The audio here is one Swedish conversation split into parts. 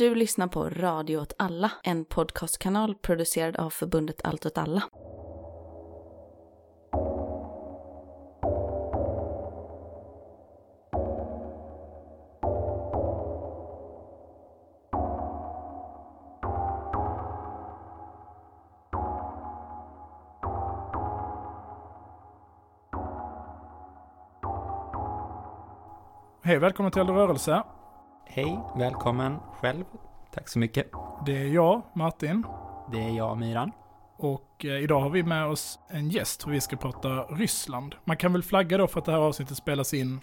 Du lyssnar på Radio åt alla, en podcastkanal producerad av förbundet Allt åt alla. Hej, välkommen till Eldrörelse. Hej, välkommen själv. Tack så mycket. Det är jag, Martin. Det är jag, Myran. Och eh, idag har vi med oss en gäst för vi ska prata Ryssland. Man kan väl flagga då för att det här avsnittet spelas in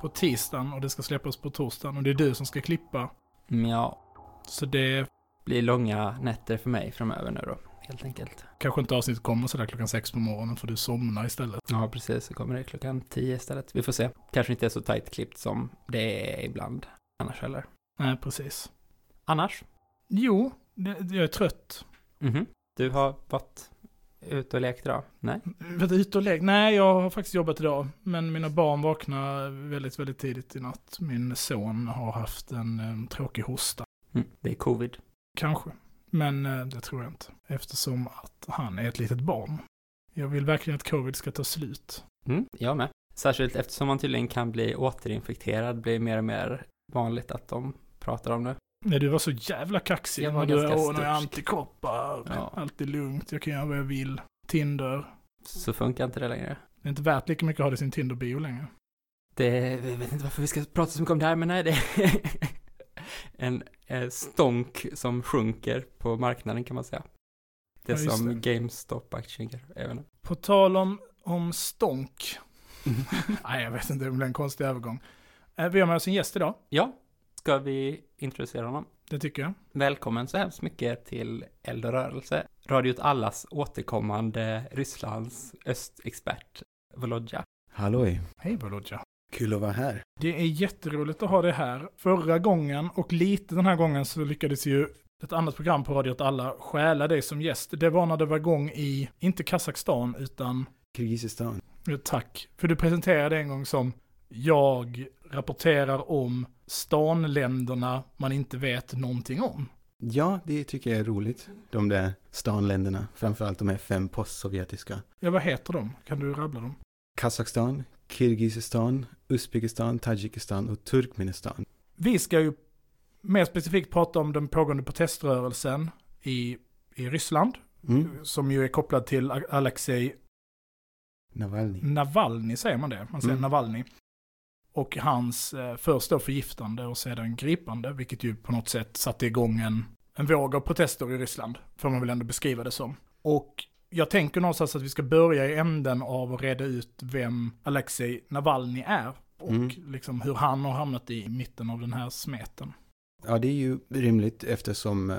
på tisdagen och det ska släppas på torsdagen och det är du som ska klippa. Mm, Ja, Så det blir långa nätter för mig framöver nu då, helt enkelt. kanske inte avsnittet kommer sådär klockan sex på morgonen för du somnar istället. Ja, precis. Så kommer det klockan tio istället. Vi får se. Kanske inte är så tajt klippt som det är ibland annars heller. Nej, precis. Annars? Jo, det, jag är trött. Mhm. Du har varit ute och lekt idag? Nej? Vet ut och lek? Nej, jag har faktiskt jobbat idag. Men mina barn vaknade väldigt, väldigt tidigt i natt. Min son har haft en, eh, tråkig hosta. Mm. Det är covid. Kanske. Men eh, det tror jag inte. Eftersom att han är ett litet barn. Jag vill verkligen att covid ska ta slut. Mm, jag med. Särskilt eftersom man tydligen kan bli återinfekterad, blir mer och mer vanligt att de pratar om det. Nej, du var så jävla kaxig. Jag var när du, ganska åh, nu är jag stursk. antikroppar. Ja. Allt är lugnt. Jag kan göra vad jag vill. Tinder. Så funkar inte det längre. Det är inte värt lika mycket att ha det i sin Tinder-bio längre. Det, jag vet inte varför vi ska prata så mycket om det här, men nej, det är en stånk som sjunker på marknaden kan man säga. Det Ja, som det. GameStop-aktien inte. På tal om, om stånk. Nej, jag vet inte. Det blir en konstig övergång. Eh, Vi har med oss en gäst idag. Ja, ska vi introducera honom? Det tycker jag. Välkommen så hemskt mycket till Eld och rörelse, Radio allas återkommande Rysslands östexpert, Volodja. Halloj, Hej Volodja. kul att vara här. Det är jätteroligt att ha det här. Förra gången och lite den här gången så lyckades ju ett annat program på Radio åt alla stjäla dig som gäst. Det var när det var igång i, inte Kazakstan, utan, Kirgizistan. tack, för du presenterade en gång som jag rapporterar om stanländerna man inte vet någonting om. Ja, det tycker jag är roligt. De där stanländerna, framförallt de här fem postsovjetiska. Ja, vad heter de? Kan du rabbla dem? Kazakstan, Kirgizistan, Uzbekistan, Tadzjikistan och Turkmenistan. Vi ska ju mer specifikt prata om den pågående proteströrelsen i, i Ryssland, Mm. som ju är kopplad till Alexej Navalny. Navalny säger man det, man säger Mm. Navalny. Och hans eh, först då förgiftande och sedan gripande, vilket ju på något sätt satte igång en, en våg av protester i Ryssland, får man väl ändå beskriva det som. Och jag tänker någonstans att vi ska börja i änden av att reda ut vem Alexej Navalny är. Och Mm. liksom hur han har hamnat i mitten av den här smeten. Ja, det är ju rimligt eftersom eh,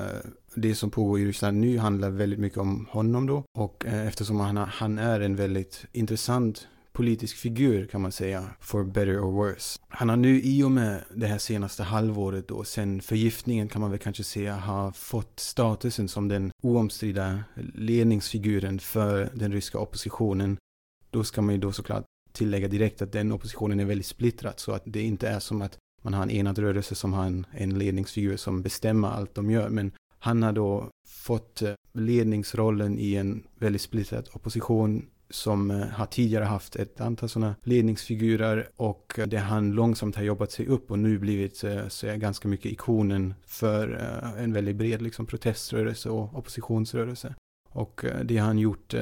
det som pågår i Ryssland nu handlar väldigt mycket om honom då. Och eh, eftersom han, han är en väldigt intressant politisk figur kan man säga, for better or worse. Han har nu i och med det här senaste halvåret då, sen förgiftningen kan man väl kanske säga, har fått statusen som den oomstridda ledningsfiguren för den ryska oppositionen. Då ska man ju då såklart tillägga direkt att den oppositionen är väldigt splittrad så att det inte är som att man har en enad rörelse som har en, en ledningsfigur som bestämmer allt de gör. Men han har då fått eh, ledningsrollen i en väldigt splittrad opposition som eh, har tidigare haft ett antal sådana ledningsfigurer och där det han långsamt har jobbat sig upp och nu blivit eh, så är ganska mycket ikonen för en väldigt bred liksom, proteströrelse och oppositionsrörelse. Och det har han gjort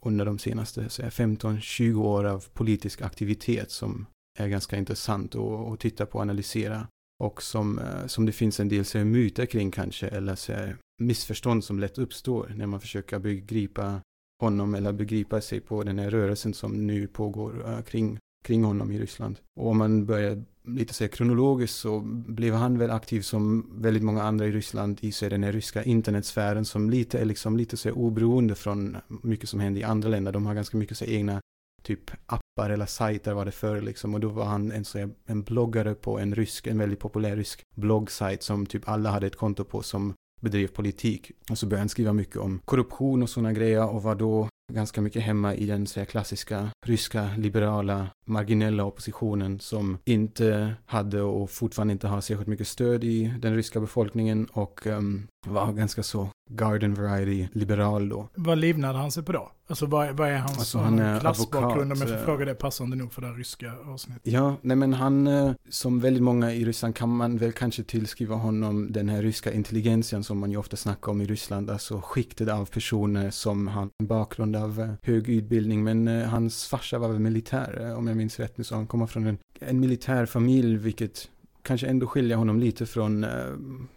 under de senaste 15-20 år av politisk aktivitet som är ganska intressant att, att titta på och analysera. Och som, som det finns en del så myter kring kanske, eller så missförstånd som lätt uppstår när man försöker begripa honom eller begripa sig på den här rörelsen som nu pågår eh, kring, kring honom i Ryssland. Och om man börjar lite så här kronologiskt så blev han väl aktiv som väldigt många andra i Ryssland i så den här ryska internetsfären som lite är liksom lite så här oberoende från mycket som händer i andra länder. De har ganska mycket så här, egna typ appar eller sajter var det förr liksom och då var han en, så här, en bloggare på en rysk, en väldigt populär rysk bloggsajt som typ alla hade ett konto på som bedrev politik. Och så började han skriva mycket om korruption och sådana grejer och var då ganska mycket hemma i den så här, klassiska ryska liberala marginella oppositionen som inte hade och fortfarande inte har särskilt mycket stöd i den ryska befolkningen och um, var ganska så garden variety liberal då. Vad livnade han sig på då? Alltså vad, vad är hans Alltså, han är klassbakgrund? Om jag får advokat, fråga det passande nog för det här ryska avsnittet. Ja, nej men han, eh, som väldigt många i Ryssland kan man väl kanske tillskriva honom den här ryska intelligentian som man ju ofta snackar om i Ryssland, alltså skiktet av personer som har en bakgrund av eh, hög utbildning, men eh, hans farsa var väl militär, eh, om jag minns rätt nu, så han kommer från en, en militär familj, vilket kanske ändå skiljer honom lite från eh,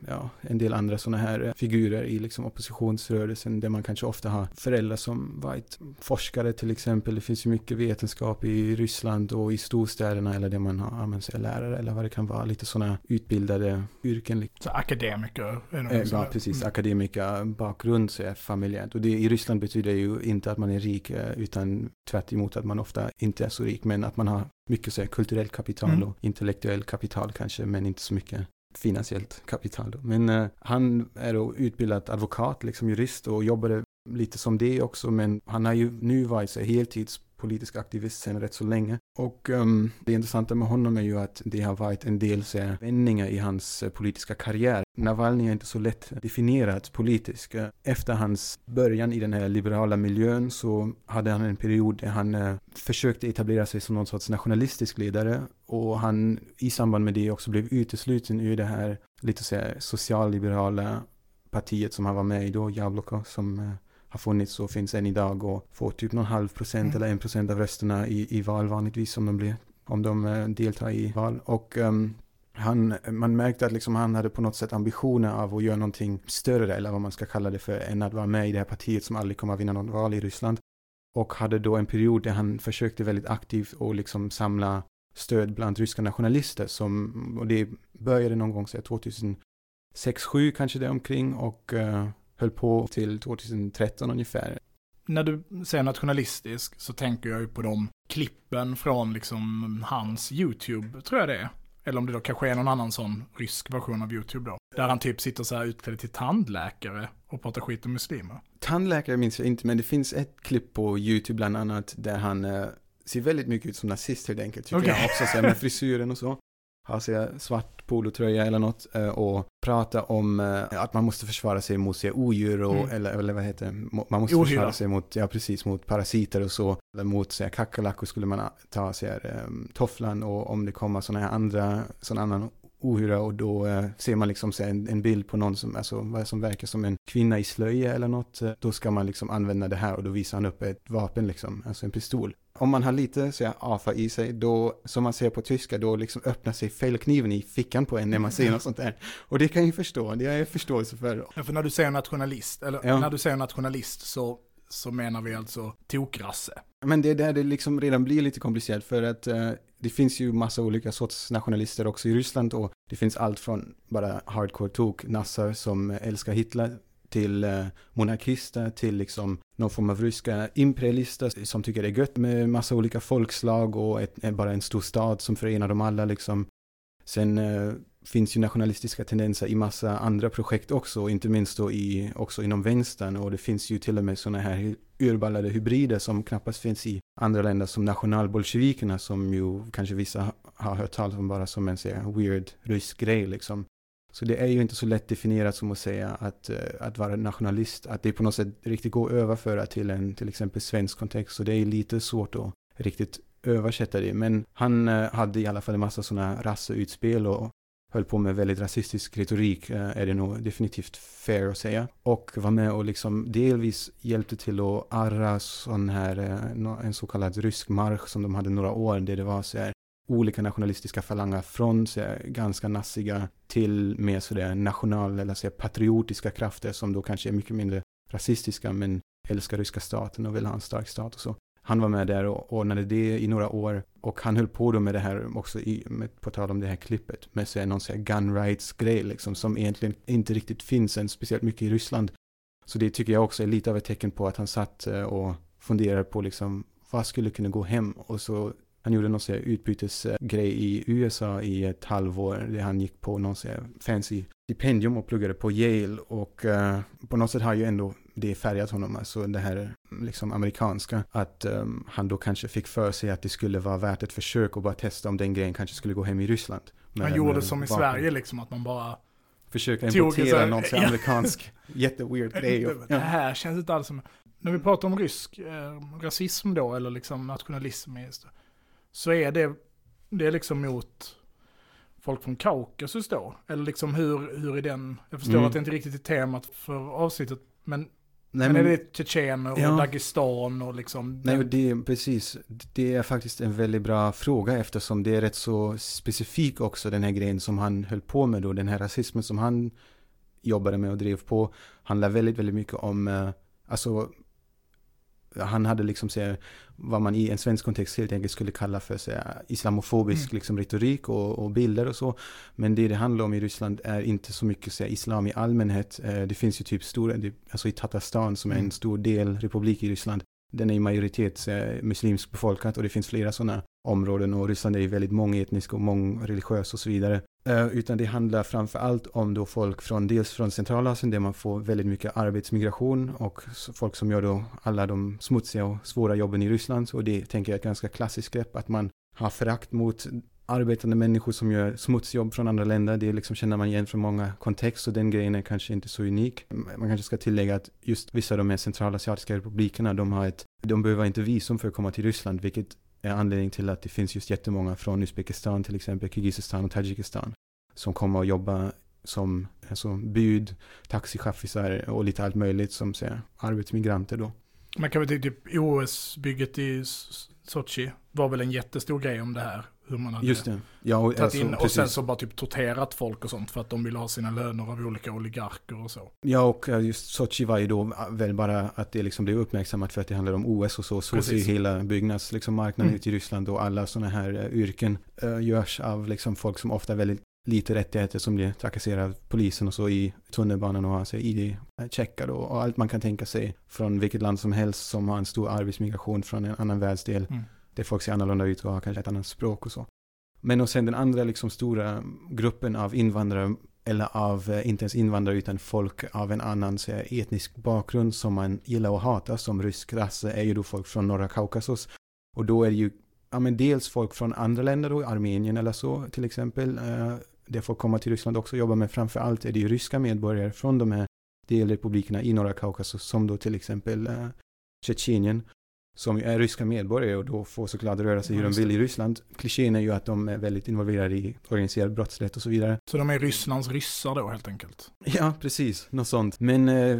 ja, en del andra sådana här eh, figurer i liksom oppositionsrörelsen där man kanske ofta har föräldrar som varit forskare till exempel. Det finns ju mycket vetenskap i Ryssland och i storstäderna eller där man har använt sig lärare eller vad det kan vara. Lite sådana utbildade yrken. liksom. Så akademiker. Är Eh, Ja, precis. Mm. Akademiker bakgrund så är familjärt. Och det i Ryssland betyder ju inte att man är rik utan tvärt emot att man ofta inte är så rik men att man har mycket så här, kulturellt kapital Mm. och intellektuellt kapital kanske men inte så mycket finansiellt kapital. Då. Men eh, han är då utbildad advokat, liksom jurist och jobbade lite som det också men han har ju nu varit så här, politisk aktivist sedan rätt så länge. Och um, det intressanta med honom är ju att det har varit en del så här, vändningar i hans eh, politiska karriär. Navalny är inte så lätt definierat politisk. Eh, efter hans början i den här liberala miljön så hade han en period där han uh, försökte etablera sig som någon sorts nationalistisk ledare och han i samband med det också blev utesluten ur det här lite så här socialliberala partiet som han var med i då, Jabloko, som har funnits och finns än idag och får typ någon halv procent Mm. eller en procent av rösterna i, i val vanligtvis om de blir, om de eh, deltar i val. Och ehm, han, man märkte att liksom han hade på något sätt ambitioner av att göra någonting större, eller vad man ska kalla det för, än att vara med i det här partiet som aldrig kommer att vinna något val i Ryssland. Och hade då en period där han försökte väldigt aktivt och liksom samla stöd bland ryska nationalister som, och det började någon gång så här 2006, 2007 kanske det omkring och eh, höll på till 2013 ungefär. När du säger nationalistisk så tänker jag ju på de klippen från liksom hans YouTube, tror jag det är. Eller om det då kanske är någon annan sån rysk version av YouTube då. Där han typ sitter så här utklädd till tandläkare och pratar skit om muslimer. Tandläkare minns jag inte, men det finns ett klipp på YouTube bland annat där han eh, ser väldigt mycket ut som nazist helt enkelt, tycker Okej. jag också, så här, med frisyren och så. Så här, svart polotröja eller något eh, och pratar om eh, att man måste försvara sig mot här, odjur och, Mm. eller, eller vad heter det, man måste Ohyra. försvara sig mot, ja precis, mot parasiter och så. Eller mot så här, kackerlackor skulle man ta så här, eh, tofflan och om det kommer sådana här andra, sån annan ohyra och då eh, ser man liksom så en, en bild på någon som, alltså, som verkar som en kvinna i slöja eller något. Då ska man liksom använda det här och då visar han upp ett vapen liksom, alltså en pistol. Om man har lite så AFA i sig, då, som man ser på tyska, då liksom öppnar sig fällkniven i fickan på en när man ser något sånt där. Och det kan jag förstå, det har jag förståelse för. Ja, för när du säger nationalist, eller Ja. när du säger nationalist så, så menar vi alltså tokrasse. Men det är där det liksom redan blir lite komplicerat för att eh, det finns ju massa olika sorts nationalister också i Ryssland och det finns allt från bara hardcore tok, nassar som älskar Hitler till eh, monarkister till liksom någon form av ryska imperialister som tycker det är gött med massa olika folkslag och ett, eh, bara en stor stad som förenar dem alla liksom. Sen eh, finns ju nationalistiska tendenser i massa andra projekt också, inte minst då i, också inom vänstern och det finns ju till och med sådana här urballade hybrider som knappast finns i andra länder som nationalbolsjevikerna som ju kanske vissa har hört talas om bara som en så här, weird rysk grej liksom. Så det är ju inte så lätt definierat som att säga att, eh, att vara nationalist, att det på något sätt riktigt går att överföra till en till exempel svensk kontext. Så det är lite svårt att riktigt översätta det. Men han eh, hade i alla fall en massa sådana rasseutspel och höll på med väldigt rasistisk retorik eh, är det nog definitivt fair att säga. Och var med och liksom delvis hjälpte till att arra sån här, en så kallad rysk marsch som de hade några år där det var så här olika nationalistiska falanger från så här, ganska nassiga till mer sådär national eller så här, patriotiska krafter som då kanske är mycket mindre rasistiska men älskar ryska staten och vill ha en stark stat och så. Han var med där och ordnade det i några år och han höll på då med det här också i, med, på tal om det här klippet med så här, någon så här gun rights grej liksom som egentligen inte riktigt finns än speciellt mycket i Ryssland. Så det tycker jag också är lite av ett tecken på att han satt eh, och funderade på liksom vad skulle kunna gå hem och så han gjorde någon utbytesgrej i USA i ett halvår där han gick på någon fancy stipendium och pluggade på Yale och eh, på något sätt har ju ändå det färgat honom, alltså det här liksom amerikanska, att um, han då kanske fick för sig att det skulle vara värt ett försök och bara testa om den grejen kanske skulle gå hem i Ryssland. Med, han gjorde som i vapen. Sverige liksom, att man bara Försöka importera någon ja. amerikansk jätteweird grej. Det, det här känns inte alls som, när vi pratar om rysk eh, rasism då, eller liksom nationalism, så är det, det är liksom mot folk från Kaukasus då? Eller liksom hur, hur är den, jag förstår mm. att det inte riktigt är temat för avsnittet, men Nej, men, men är det Tjetjener och ja. Dagestan och liksom? Nej, det är precis. Det är faktiskt en väldigt bra fråga eftersom det är rätt så specifik också den här grejen som han höll på med då. Den här rasismen som han jobbade med och drev på handlar väldigt, väldigt mycket om, eh, alltså han hade liksom så vad man i en svensk kontext helt enkelt skulle kalla för så islamofobisk mm. liksom, retorik och, och, bilder och så. Men det det handlar om i Ryssland är inte så mycket så islam i allmänhet. Eh, det finns ju typ stora, alltså i Tatarstan som är en mm. stor del republik i Ryssland. Den är i majoritet muslimsk befolkat och det finns flera sådana områden och Ryssland är ju väldigt mångetnisk och mångreligiös och så vidare. Eh, utan det handlar framför allt om då folk från dels från Centralasien där man får väldigt mycket arbetsmigration och folk som gör då alla de smutsiga och svåra jobben i Ryssland. Och det tänker jag är ett ganska klassiskt grepp att man har förakt mot arbetande människor som gör smutsjobb från andra länder. Det liksom känner man igen från många kontexter och den grejen är kanske inte så unik. Man kanske ska tillägga att just vissa av de här centralasiatiska republikerna, de har ett, de behöver inte visum för att komma till Ryssland, vilket Eh, anledning till att det finns just jättemånga från Uzbekistan till exempel, Kirgizistan och Tadzjikistan som kommer att jobba som alltså, bud, taxichaffisar och lite allt möjligt som säger, arbetsmigranter då. Man kan väl typ, typ OS-bygget i Sochi var väl en jättestor grej om det här. Hur man hade Just det. Ja, och, tagit alltså, in och sen så bara typ torterat folk och sånt för att de ville ha sina löner av olika oligarker och så. Ja, och just Sochi var ju då väl bara att det liksom blev uppmärksammat för att det handlade om OS och så. Så ser hela byggnadsmarknaden liksom, marknaden mm. ut i Ryssland och alla sådana här uh, yrken uh, görs av liksom folk som ofta väldigt lite rättigheter som blir trakasserade av polisen och så i tunnelbanan och alltså ID-checkar och, och allt man kan tänka sig från vilket land som helst som har en stor arbetsmigration från en annan världsdel. Mm. Där folk ser annorlunda ut och har kanske ett annat språk och så. Men och sen den andra liksom stora gruppen av invandrare eller av, eh, inte ens invandrare utan folk av en annan så etnisk bakgrund som man gillar att hata som rysk rasse är ju då folk från norra Kaukasus. Och då är det ju ja, men dels folk från andra länder då, Armenien eller så till exempel. Eh, där folk kommer till Ryssland också och jobbar med framför allt är det ju ryska medborgare från de här delrepublikerna i norra Kaukasus som då till exempel eh, Tjetjenien som är ryska medborgare och då får såklart röra sig hur de vill i Ryssland. Klichén är ju att de är väldigt involverade i organiserad brottslighet och så vidare. Så de är Rysslands ryssar då helt enkelt? Ja, precis. Något sånt. Men eh,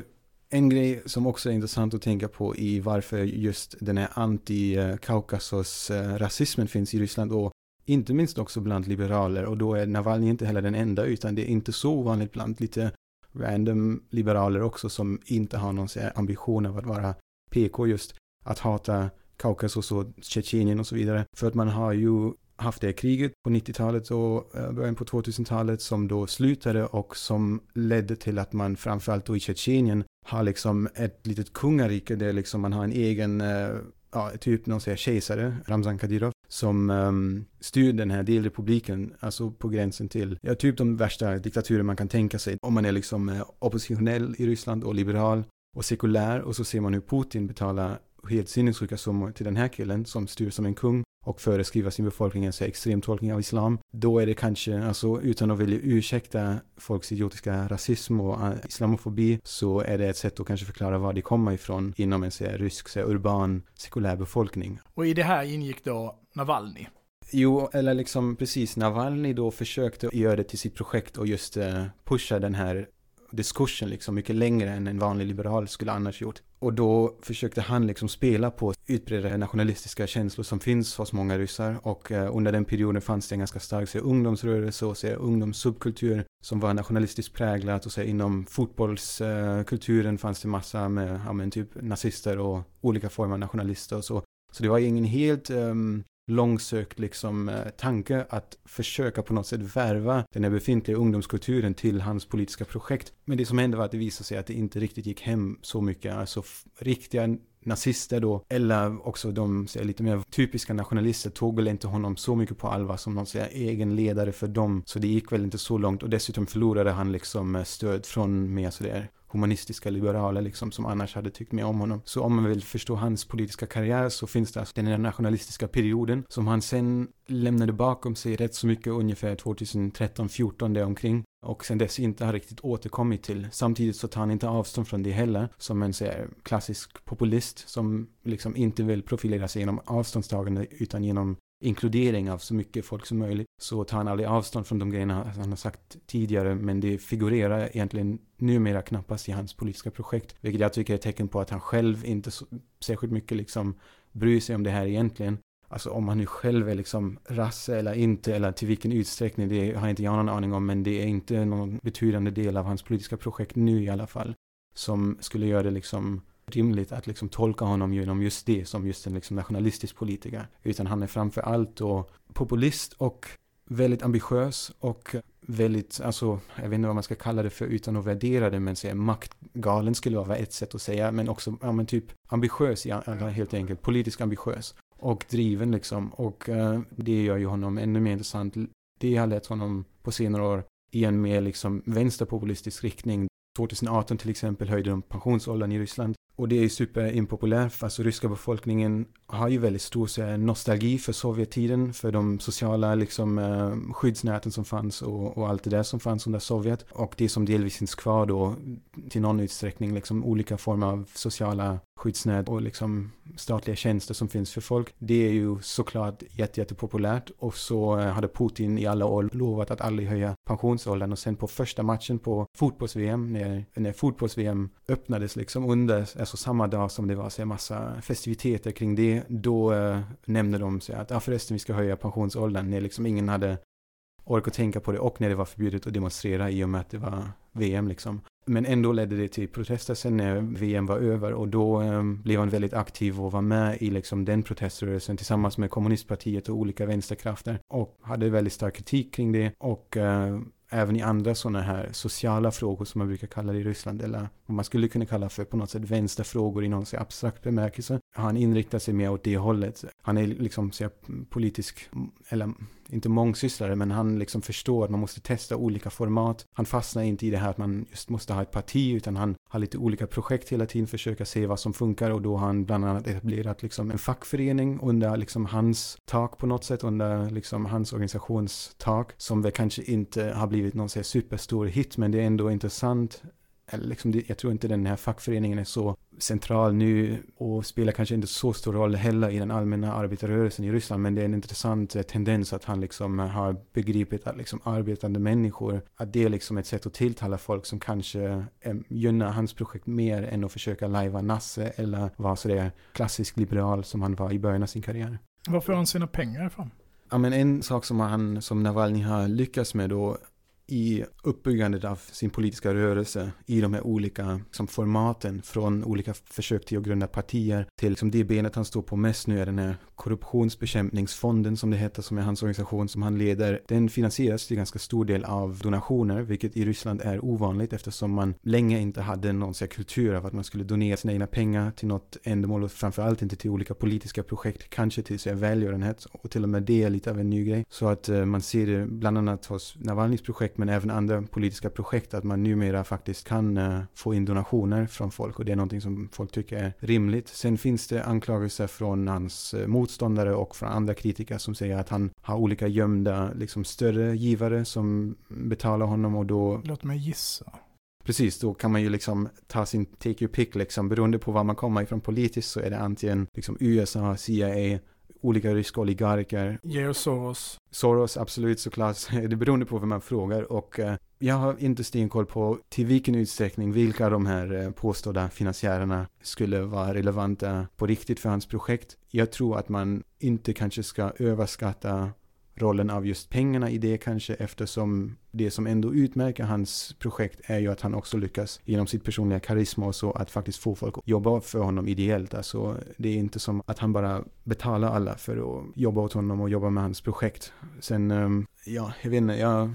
en grej som också är intressant att tänka på i varför just den här anti-Kaukasus-rasismen finns i Ryssland och inte minst också bland liberaler och då är Navalny inte heller den enda utan det är inte så ovanligt bland lite random liberaler också som inte har någon ambition av att vara PK just att hata Kaukasus och Tjetjenien och så vidare. För att man har ju haft det kriget på 90-talet och eh, början på 2000-talet som då slutade och som ledde till att man framförallt då i Tjetjenien har liksom ett litet kungarike där liksom man har en egen, eh, ja, typ någon säger kejsare, Ramzan Kadyrov, som um, styr den här delrepubliken, alltså på gränsen till, ja, typ de värsta diktaturer man kan tänka sig. Om man är liksom eh, oppositionell i Ryssland och liberal och sekulär och så ser man hur Putin betalar helt sinnessjuka summor till den här killen som styr som en kung och föreskriva sin befolkning en så extrem tolkning av islam, då är det kanske, alltså utan att vilja ursäkta folks idiotiska rasism och uh, islamofobi, så är det ett sätt att kanske förklara var de kommer ifrån inom en så här, rysk, så här, urban, sekulär befolkning. Och i det här ingick då Navalny? Jo, eller liksom precis, Navalny då försökte göra det till sitt projekt och just uh, pusha den här diskursen liksom mycket längre än en vanlig liberal skulle annars gjort. Och då försökte han liksom spela på utbredda nationalistiska känslor som finns hos många ryssar och eh, under den perioden fanns det en ganska stark så, ungdomsrörelse och så, ungdomssubkultur som var nationalistiskt präglat och så, inom fotbollskulturen eh, fanns det massa med ja, men, typ nazister och olika former av nationalister och så. Så det var ingen helt um, långsökt liksom, eh, tanke att försöka på något sätt värva den här befintliga ungdomskulturen till hans politiska projekt. Men det som hände var att det visade sig att det inte riktigt gick hem så mycket. Alltså riktiga nazister då, eller också de säger, lite mer typiska nationalister tog väl inte honom så mycket på allvar som någon säger, egen ledare för dem. Så det gick väl inte så långt och dessutom förlorade han liksom eh, stöd från mer sådär humanistiska liberaler liksom som annars hade tyckt mer om honom. Så om man vill förstå hans politiska karriär så finns det alltså den här nationalistiska perioden som han sen lämnade bakom sig rätt så mycket ungefär 2013-14 där omkring och sen dess inte har riktigt återkommit till. Samtidigt så tar han inte avstånd från det heller som en så klassisk populist som liksom inte vill profilera sig genom avståndstagande utan genom inkludering av så mycket folk som möjligt så tar han aldrig avstånd från de grejerna han har sagt tidigare men det figurerar egentligen numera knappast i hans politiska projekt vilket jag tycker är ett tecken på att han själv inte så, särskilt mycket liksom bryr sig om det här egentligen. Alltså om han nu själv är liksom rasse eller inte eller till vilken utsträckning det har inte jag någon aning om men det är inte någon betydande del av hans politiska projekt nu i alla fall som skulle göra det liksom rimligt att liksom tolka honom genom just det som just en liksom nationalistisk politiker. Utan han är framför allt då populist och väldigt ambitiös och väldigt, alltså, jag vet inte vad man ska kalla det för utan att värdera det, men säga maktgalen skulle vara ett sätt att säga, men också, ja men typ ambitiös, ja, helt enkelt, politiskt ambitiös och driven liksom, och uh, det gör ju honom ännu mer intressant. Det har lett honom på senare år i en mer liksom vänsterpopulistisk riktning. 2018 till exempel höjde de pensionsåldern i Ryssland och det är superimpopulärt, alltså ryska befolkningen har ju väldigt stor så nostalgi för Sovjettiden, för de sociala liksom, eh, skyddsnäten som fanns och, och, allt det där som fanns under Sovjet. Och det som delvis finns kvar då till någon utsträckning, liksom olika former av sociala skyddsnät och liksom statliga tjänster som finns för folk. Det är ju såklart jätte, jättepopulärt och så eh, hade Putin i alla år lovat att aldrig höja pensionsåldern och sen på första matchen på fotbolls-VM, när, när fotbolls-VM öppnades liksom under, alltså samma dag som det var så massa festiviteter kring det, då eh, äh, nämnde de sig att ja förresten vi ska höja pensionsåldern när liksom ingen hade ork att tänka på det och när det var förbjudet att demonstrera i och med att det var VM liksom. Men ändå ledde det till protester sen när VM var över och då eh, blev han väldigt aktiv och var med i liksom den proteströrelsen tillsammans med kommunistpartiet och olika vänsterkrafter och hade väldigt stark kritik kring det och eh, även i andra sådana här sociala frågor som man brukar kalla det i Ryssland eller vad man skulle kunna kalla för på något sätt vänsterfrågor i någon så abstrakt bemärkelse. Han inriktar sig mer åt det hållet. Han är liksom så politisk, eller inte mångsysslare, men han liksom förstår att man måste testa olika format. Han fastnar inte i det här att man just måste ha ett parti, utan han har lite olika projekt hela tiden, försöka se vad som funkar och då har han bland annat etablerat liksom en fackförening under liksom hans tak på något sätt, under liksom hans organisationstak, som väl kanske inte har blivit någon så superstor hit, men det är ändå intressant liksom, jag tror inte den här fackföreningen är så central nu och spelar kanske inte så stor roll heller i den allmänna arbetarrörelsen i Ryssland men det är en intressant eh, tendens att han liksom har begripit att liksom arbetande människor att det är liksom ett sätt att tilltala folk som kanske eh, gynnar hans projekt mer än att försöka lajva Nasse eller vara sådär klassisk liberal som han var i början av sin karriär. Var får han sina pengar ifrån? Ja men en sak som han, som Navalny har lyckats med då i uppbyggandet av sin politiska rörelse i de här olika liksom, formaten från olika försök till att grunda partier till liksom, det benet han står på mest nu är den här korruptionsbekämpningsfonden som det heter som är hans organisation som han leder. Den finansieras till ganska stor del av donationer vilket i Ryssland är ovanligt eftersom man länge inte hade någon sån kultur av att man skulle donera sina egna pengar till något ändamål och framförallt inte till olika politiska projekt kanske till så välgörenhet och till och med det är lite av en ny grej så att eh, man ser det bland annat hos Navalnys projekt men även andra politiska projekt att man numera faktiskt kan eh, få in donationer från folk och det är någonting som folk tycker är rimligt. Sen finns det anklagelser från hans eh, mot motståndare och från andra kritiker som säger att han har olika gömda, liksom större givare som betalar honom och då... Låt mig gissa. Precis, då kan man ju liksom ta sin take your pick liksom. Beroende på var man kommer ifrån politiskt så är det antingen liksom USA, CIA, olika ryska oligarker. George Soros. Soros, absolut såklart. Det beror på vem man frågar. Och eh, jag har inte stenkoll på till vilken utsträckning vilka av de här eh, påstådda finansiärerna skulle vara relevanta på riktigt för hans projekt. Jag tror att man inte kanske ska överskatta rollen av just pengarna i det kanske eftersom det som ändå utmärker hans projekt är ju att han också lyckas genom sitt personliga karisma och så att faktiskt få folk att jobba för honom ideellt. Alltså det är inte som att han bara betalar alla för att jobba åt honom och jobba med hans projekt. Sen, ehm, ja, jag vet inte, jag,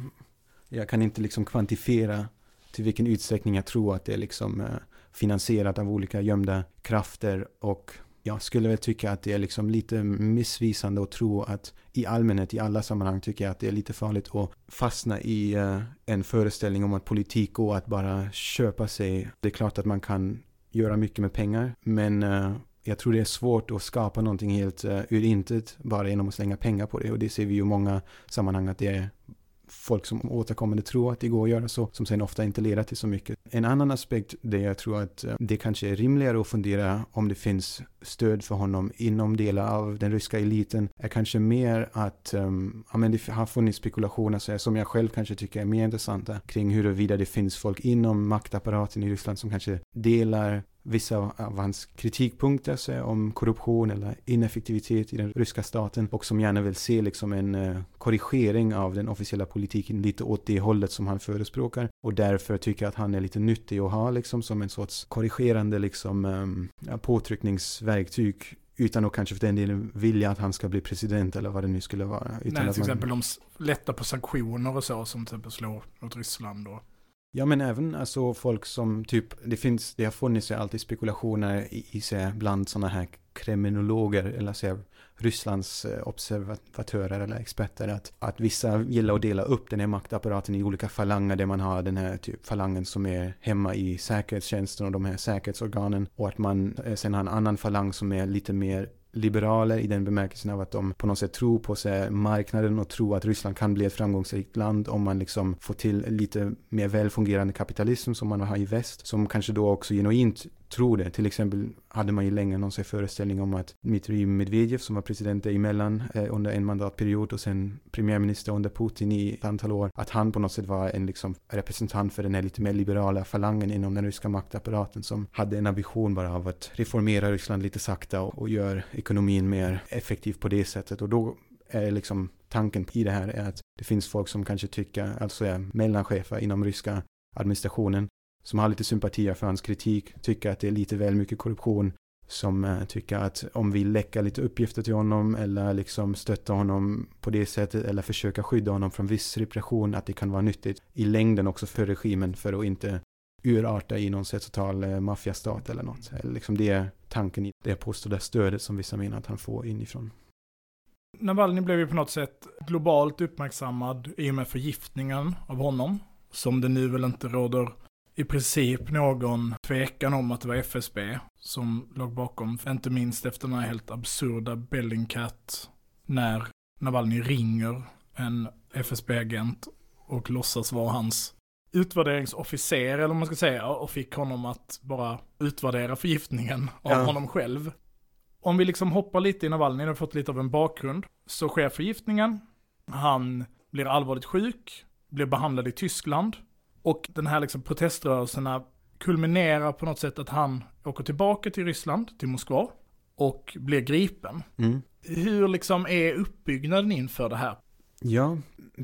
jag kan inte liksom kvantifiera till vilken utsträckning jag tror att det är liksom eh, finansierat av olika gömda krafter och jag skulle väl tycka att det är liksom lite missvisande att tro att i allmänhet, i alla sammanhang tycker jag att det är lite farligt att fastna i eh, en föreställning om att politik går att bara köpa sig. Det är klart att man kan göra mycket med pengar, men eh, jag tror det är svårt att skapa någonting helt eh, ur intet bara genom att slänga pengar på det. Och det ser vi ju i många sammanhang att det är folk som återkommande tror att det går att göra så, som sen ofta inte leder till så mycket. En annan aspekt där jag tror att eh, det kanske är rimligare att fundera om det finns stöd för honom inom delar av den ryska eliten är kanske mer att um, ja, men det har funnits spekulationer så här, som jag själv kanske tycker är mer intressanta kring huruvida det finns folk inom maktapparaten i Ryssland som kanske delar vissa av hans kritikpunkter så om korruption eller ineffektivitet i den ryska staten och som gärna vill se liksom en uh, korrigering av den officiella politiken lite åt det hållet som han förespråkar och därför tycker att han är lite nyttig att ha liksom som en sorts korrigerande liksom um, påtryckningsverktyg utan att kanske för den delen vilja att han ska bli president eller vad det nu skulle vara. Utan Nej, till man... exempel de lättar på sanktioner och så som till exempel slår mot Ryssland och Ja men även alltså folk som typ, det finns, det har funnits alltid spekulationer i, i sig bland sådana här kriminologer eller så Rysslands eh, observatörer eller experter att, att vissa gillar att dela upp den här maktapparaten i olika falanger där man har den här typ falangen som är hemma i säkerhetstjänsten och de här säkerhetsorganen och att man eh, sen har en annan falang som är lite mer liberaler i den bemärkelsen av att de på något sätt tror på sig marknaden och tror att Ryssland kan bli ett framgångsrikt land om man liksom får till lite mer välfungerande kapitalism som man har i väst som kanske då också genuint tror det. Till exempel hade man ju länge någon föreställning om att Dmitrij Medvedev som var president emellan eh, under en mandatperiod och sen premiärminister under Putin i ett antal år, att han på något sätt var en liksom representant för den här lite mer liberala falangen inom den ryska maktapparaten som hade en ambition bara av att reformera Ryssland lite sakta och, och gör ekonomin mer effektiv på det sättet. Och då är liksom tanken i det här är att det finns folk som kanske tycker, alltså är mellanchefer inom ryska administrationen, som har lite sympatier för hans kritik, tycker att det är lite väl mycket korruption, som eh, tycker att om vi läcker lite uppgifter till honom eller liksom stöttar honom på det sättet eller försöka skydda honom från viss repression, att det kan vara nyttigt i längden också för regimen för att inte urarta i någon total eh, maffiastat eller något. Eller liksom det är tanken i det påstådda stödet som vissa menar att han får inifrån. Navalny blev ju på något sätt globalt uppmärksammad i och med förgiftningen av honom. Som det nu väl inte råder i princip någon tvekan om att det var FSB som låg bakom. Inte minst efter den här helt absurda Bellingcat när Navalny ringer en FSB-agent och låtsas vara hans utvärderingsofficer, eller vad man ska säga, och fick honom att bara utvärdera förgiftningen av ja. honom själv. Om vi liksom hoppar lite i Navalny, har fått lite av en bakgrund, så sker förgiftningen, han blir allvarligt sjuk, blir behandlad i Tyskland, och den här liksom proteströrelserna kulminerar på något sätt att han åker tillbaka till Ryssland, till Moskva, och blir gripen. Mm. Hur liksom är uppbyggnaden inför det här? Ja,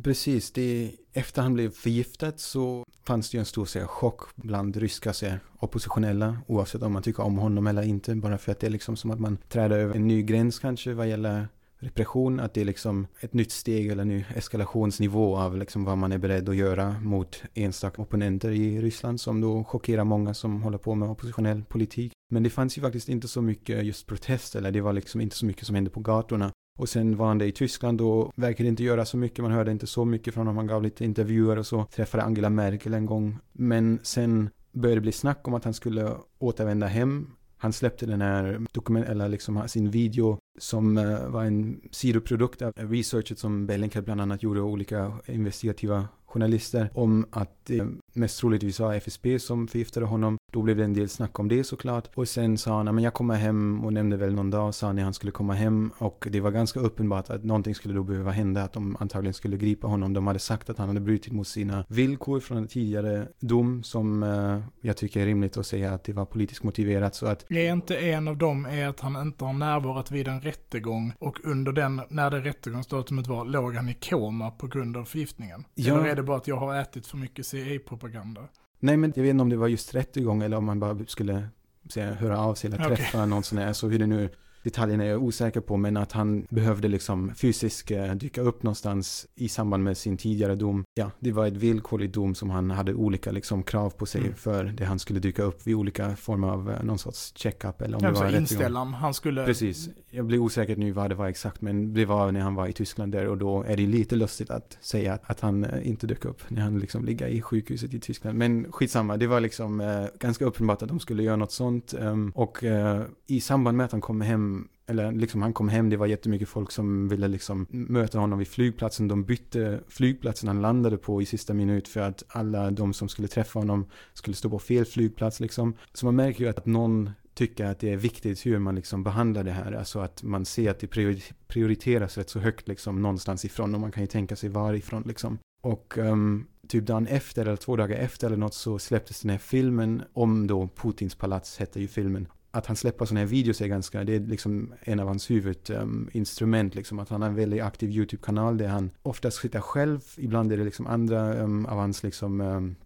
precis. Det, efter han blev förgiftad så fanns det ju en stor här, chock bland ryska här, oppositionella, oavsett om man tycker om honom eller inte, bara för att det är liksom som att man träder över en ny gräns kanske vad gäller repression, att det är liksom ett nytt steg eller en ny eskalationsnivå av liksom vad man är beredd att göra mot enstaka opponenter i Ryssland som då chockerar många som håller på med oppositionell politik. Men det fanns ju faktiskt inte så mycket just protest eller det var liksom inte så mycket som hände på gatorna. Och sen var han det i Tyskland och verkade inte göra så mycket, man hörde inte så mycket från honom, han gav lite intervjuer och så. Träffade Angela Merkel en gång. Men sen började det bli snack om att han skulle återvända hem han släppte den här dokument, eller liksom sin video som eh, var en sidoprodukt av researchet som Bellingcat bland annat gjorde och olika investigativa journalister om att det mest troligtvis var FSB som förgiftade honom. Då blev det en del snack om det såklart. Och sen sa han, men jag kommer hem och nämnde väl någon dag, sa han när han skulle komma hem. Och det var ganska uppenbart att någonting skulle då behöva hända, att de antagligen skulle gripa honom. De hade sagt att han hade brutit mot sina villkor från en tidigare dom som uh, jag tycker är rimligt att säga att det var politiskt motiverat. Så att... Är inte en av dem är att han inte har närvarat vid en rättegång och under den, när det rättegångsdatumet var, låg han i koma på grund av förgiftningen? Ja. Eller är det bara att jag har ätit för mycket CIA-propaganda? Nej, men jag vet inte om det var just rättegång eller om man bara skulle säga, höra av sig eller träffa okay. någon sån här, så hur det nu detaljerna är jag osäker på, men att han behövde liksom fysiskt eh, dyka upp någonstans i samband med sin tidigare dom. Ja, det var ett villkorlig dom som han hade olika liksom krav på sig Mm. för det han skulle dyka upp vid olika former av eh, någon sorts checkup eller om Ja, det var rättegång. inställan, han skulle... Precis. Jag blir osäker nu vad det var exakt, men det var när han var i Tyskland där och då är det lite lustigt att säga att, att han eh, inte dök upp när han liksom ligger i sjukhuset i Tyskland. Men skitsamma, det var liksom eh, ganska uppenbart att de skulle göra något sånt. ehm, och eh, i samband med att han kom hem eller liksom han kom hem, det var jättemycket folk som ville liksom möta honom vid flygplatsen. De bytte flygplatsen han landade på i sista minut för att alla de som skulle träffa honom skulle stå på fel flygplats liksom. Så man märker ju att någon tycker att det är viktigt hur man liksom behandlar det här. Alltså att man ser att det prioriteras rätt så högt liksom någonstans ifrån och man kan ju tänka sig varifrån liksom. Och um, typ dagen efter eller två dagar efter eller något så släpptes den här filmen om då Putins palats hette ju filmen. Att han släpper sådana här videos är ganska, det är liksom en av hans huvudinstrument ehm, liksom. Att han har en väldigt aktiv YouTube-kanal där han oftast sitter själv, ibland är det liksom andra um, av hans liksom um,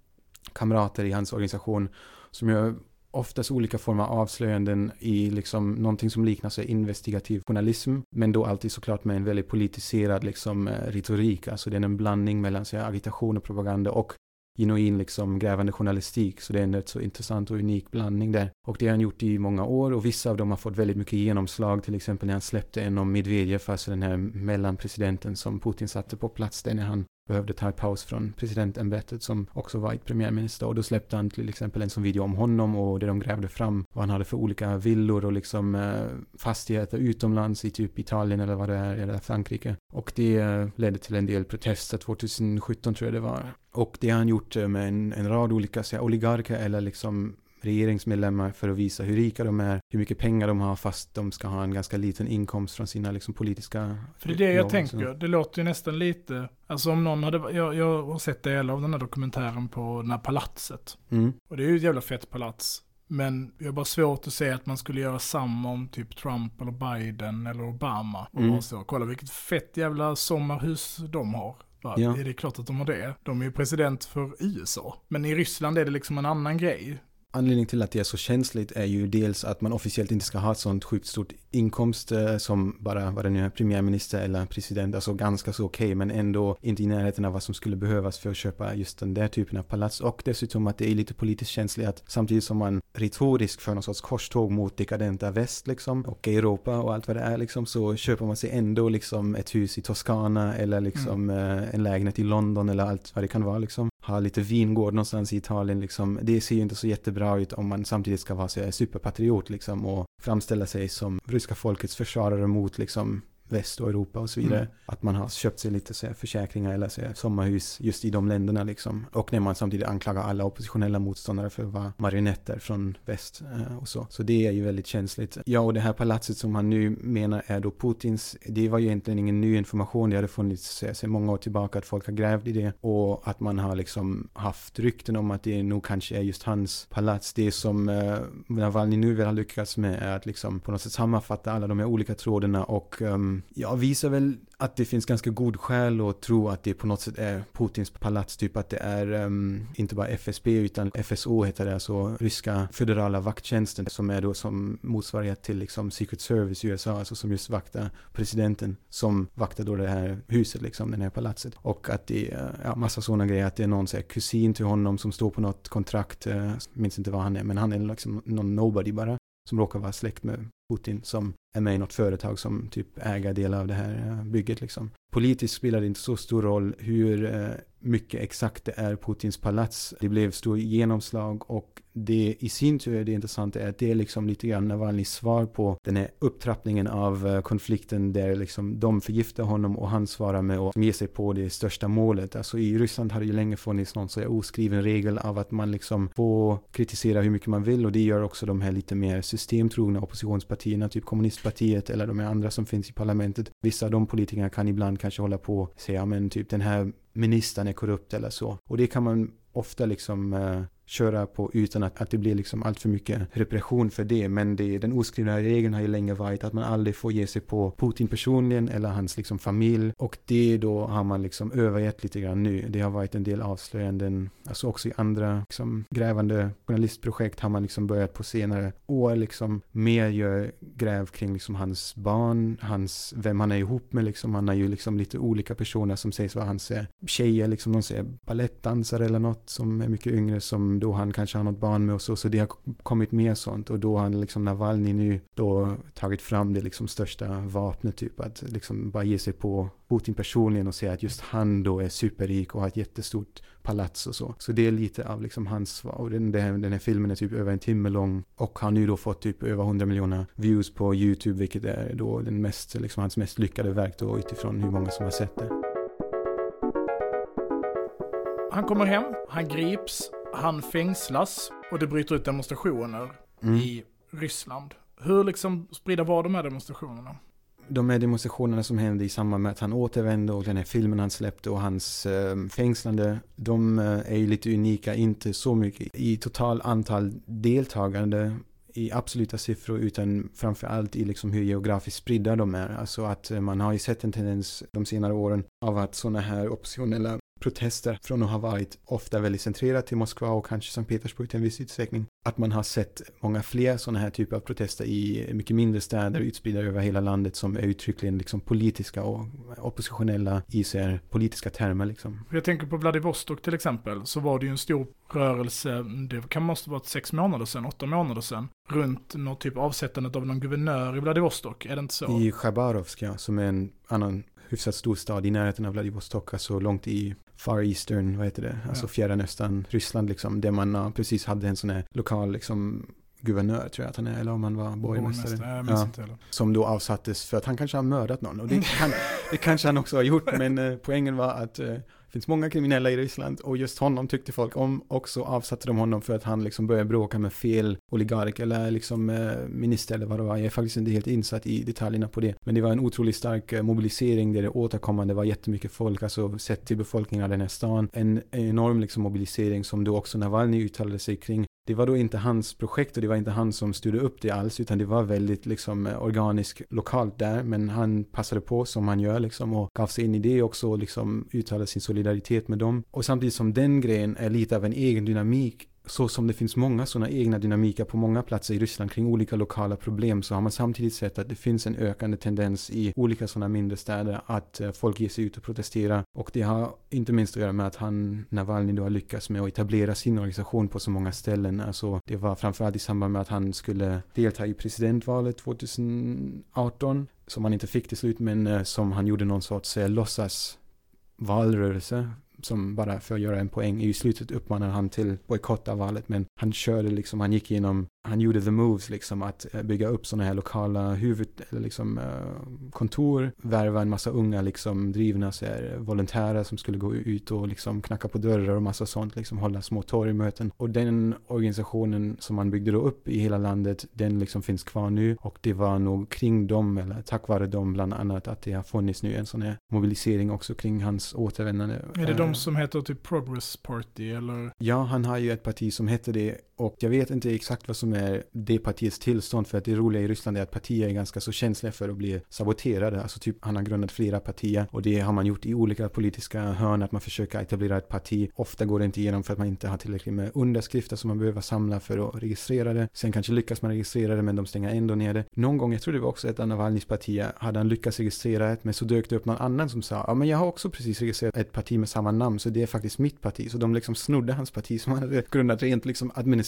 kamrater i hans organisation som gör oftast olika former av avslöjanden i liksom någonting som liknar sig investigativ journalism, men då alltid såklart med en väldigt politiserad liksom eh, retorik, alltså det är en blandning mellan så här, agitation och propaganda och genuin liksom grävande journalistik, så det är en rätt så intressant och unik blandning där. Och det har han gjort i många år och vissa av dem har fått väldigt mycket genomslag, till exempel när han släppte en om Medvedev, alltså den här mellanpresidenten som Putin satte på plats där när han behövde ta en paus från presidentämbetet som också var ett premiärminister och då släppte han till exempel en sån video om honom och där de grävde fram vad han hade för olika villor och liksom eh, fastigheter utomlands i typ Italien eller vad det är, eller Frankrike. Och det eh, ledde till en del protester 2017 tror jag det var. Och det har han gjort eh, med en, en rad olika här, oligarker eller liksom regeringsmedlemmar för att visa hur rika de är, hur mycket pengar de har fast de ska ha en ganska liten inkomst från sina liksom politiska För det är det jag tänker, det låter ju nästan lite, alltså om någon hade, jag, jag har sett delar av den här dokumentären på det här palatset. Mm. Och det är ju ett jävla fett palats. Men jag har bara svårt att se att man skulle göra samma om typ Trump eller Biden eller Obama. Och Mm. så, kolla vilket fett jävla sommarhus de har. Bara, Ja. Är det klart att de har det? De är ju president för USA. Men i Ryssland är det liksom en annan grej. Anledningen till att det är så känsligt är ju dels att man officiellt inte ska ha ett sånt sjukt stort inkomst eh, som bara, vad det nu är, premiärminister eller president, alltså ganska så okej, men ändå inte i närheten av vad som skulle behövas för att köpa just den där typen av palats. Och dessutom att det är lite politiskt känsligt att samtidigt som man retoriskt för någon sorts korståg mot dekadenta väst liksom, och Europa och allt vad det är liksom, så köper man sig ändå liksom ett hus i Toscana eller liksom eh, en lägenhet i London eller allt vad det kan vara liksom ha lite vingård någonstans i Italien liksom. Det ser ju inte så jättebra ut om man samtidigt ska vara så här superpatriot liksom och framställa sig som ryska folkets försvarare mot liksom väst och Europa och så vidare. Mm. Att man har köpt sig lite så här försäkringar eller så här sommarhus just i de länderna liksom. Och när man samtidigt anklagar alla oppositionella motståndare för att vara marionetter från väst eh, och så. Så det är ju väldigt känsligt. Ja, och det här palatset som han nu menar är då Putins, det var ju egentligen ingen ny information. Det hade funnits eh, sedan många år tillbaka att folk har grävt i det och att man har liksom haft rykten om att det nog kanske är just hans palats. Det som eh, Navalny nu väl har lyckats med är att liksom på något sätt sammanfatta alla de här olika trådarna och um, ja, visar väl att det finns ganska god skäl att tro att det på något sätt är Putins palats, typ att det är um, inte bara FSB utan FSO heter det, alltså ryska federala vakttjänsten som är då som motsvarighet till liksom Secret Service i USA, alltså som just vaktar presidenten som vaktar då det här huset liksom, det här palatset. Och att det är ja, massa sådana grejer, att det är någon så här, kusin till honom som står på något kontrakt, eh, minns inte vad han är, men han är liksom någon nobody bara som råkar vara släkt med Putin som är med i något företag som typ äger delar av det här eh, bygget liksom. Politiskt spelar det inte så stor roll hur eh, mycket exakt det är Putins palats. Det blev stor genomslag och det i sin tur är det intressanta är att det är liksom lite grann Navalnyjs svar på den här upptrappningen av eh, konflikten där liksom de förgiftar honom och han svarar med att ge sig på det största målet. Alltså i Ryssland har det ju länge funnits någon så här oskriven regel av att man liksom får kritisera hur mycket man vill och det gör också de här lite mer systemtrogna oppositionspartierna, typ kommunistpartiet eller de här andra som finns i parlamentet. Vissa av de politikerna kan ibland kanske hålla på och säga, men typ den här ministern är korrupt eller så. Och det kan man ofta liksom eh, köra på utan att, att det blir liksom allt för mycket repression för det. Men det, den oskrivna regeln har ju länge varit att man aldrig får ge sig på Putin personligen eller hans liksom familj. Och det då har man liksom övergett lite grann nu. Det har varit en del avslöjanden, alltså också i andra liksom, grävande journalistprojekt har man liksom börjat på senare år liksom mer gör gräv kring liksom hans barn, hans, vem han är ihop med liksom. Han har ju liksom lite olika personer som sägs vara hans eh, tjejer, liksom de säger balettdansare eller något som är mycket yngre som då han kanske har något barn med och så. Så det har kommit mer sånt och då har han liksom Navalny nu då tagit fram det liksom största vapnet typ att liksom bara ge sig på Putin personligen och säga att just han då är superrik och har ett jättestort palats och så. Så det är lite av liksom hans svar. Och den, den här filmen är typ över en timme lång och har nu då fått typ över 100 miljoner views på YouTube, vilket är då den mest, liksom hans mest lyckade verk då utifrån hur många som har sett det. Han kommer hem, han grips, han fängslas och det bryter ut demonstrationer Mm. i Ryssland. Hur liksom spridda var de här demonstrationerna? de här demonstrationerna som hände i samband med att han återvände och den här filmen han släppte och hans eh, fängslande, de eh, är ju lite unika, inte så mycket i total antal deltagande i absoluta siffror utan framför allt i liksom hur geografiskt spridda de är. Alltså att eh, man har ju sett en tendens de senare åren av att sådana här oppositionella protester från att ha varit ofta väldigt centrerat till Moskva och kanske Sankt Petersburg till en viss utsträckning. Att man har sett många fler sådana här typer av protester i mycket mindre städer utspridda över hela landet som är uttryckligen liksom politiska och oppositionella i sig politiska termer liksom. Jag tänker på Vladivostok till exempel, så var det ju en stor rörelse, det kan måste vara sex månader sedan, åtta månader sedan, runt något typ avsättandet av någon guvernör i Vladivostok, är det inte så? I Chabarovsk, ja, som är en annan hyfsat stor stad i närheten av Vladivostok, alltså långt i Far Eastern, vad heter det, alltså Ja. fjärran östan Ryssland liksom, där man precis hade en sån här lokal liksom guvernör tror jag att han är, eller om han var borgmästare. Ja. heller. Som då avsattes för att han kanske har mördat någon. Och det, kan, det kanske han också har gjort, men eh, poängen var att eh, finns många kriminella i Ryssland och just honom tyckte folk om och så avsatte de honom för att han liksom började bråka med fel oligark eller liksom eh, minister eller vad det var. Jag är faktiskt inte helt insatt i detaljerna på det. Men det var en otroligt stark eh, mobilisering där det återkommande var jättemycket folk, alltså sett till befolkningen av den här stan. En enorm liksom mobilisering som då också Navalny uttalade sig kring. Det var då inte hans projekt och det var inte han som styrde upp det alls utan det var väldigt liksom eh, organiskt lokalt där. Men han passade på som han gör liksom och gav sig in i det också och liksom uttalade sin solidaritet med dem. Och samtidigt som den grejen är lite av en egen dynamik så som det finns många sådana egna dynamiker på många platser i Ryssland kring olika lokala problem så har man samtidigt sett att det finns en ökande tendens i olika sådana mindre städer att eh, folk ger sig ut och protesterar. och det har inte minst att göra med att han, Navalny, då har lyckats med att etablera sin organisation på så många ställen. Alltså det var framförallt i samband med att han skulle delta i presidentvalet 2018 som han inte fick till slut men eh, som han gjorde någon sorts eh, låtsas valrörelse som bara för att göra en poäng. I slutet uppmanade han till bojkott av valet men han körde liksom, han gick igenom, han gjorde the moves liksom att eh, bygga upp sådana här lokala huvud, liksom eh, kontor, värva en massa unga liksom drivna så här, volontärer som skulle gå ut och liksom knacka på dörrar och massa sånt, liksom hålla små torgmöten. Och den organisationen som man byggde då upp i hela landet, den liksom finns kvar nu och det var nog kring dem, eller tack vare dem bland annat, att det har funnits nu en sån här mobilisering också kring hans återvändande. Är det Eh, de som heter typ Progress Party eller? Ja, han har ju ett parti som heter det och jag vet inte exakt vad som är det partiets tillstånd för att det roliga i Ryssland är att partier är ganska så känsliga för att bli saboterade. Alltså typ han har grundat flera partier och det har man gjort i olika politiska hörn att man försöker etablera ett parti. Ofta går det inte igenom för att man inte har tillräckligt med underskrifter som man behöver samla för att registrera det. Sen kanske lyckas man registrera det men de stänger ändå ner det. Någon gång, jag tror det var också ett av Navalnyjs partier, hade han lyckats registrera ett men så dök det upp någon annan som sa ja men jag har också precis registrerat ett parti med samma namn så det är faktiskt mitt parti. Så de liksom snodde hans parti som han hade grundat rent liksom administrativt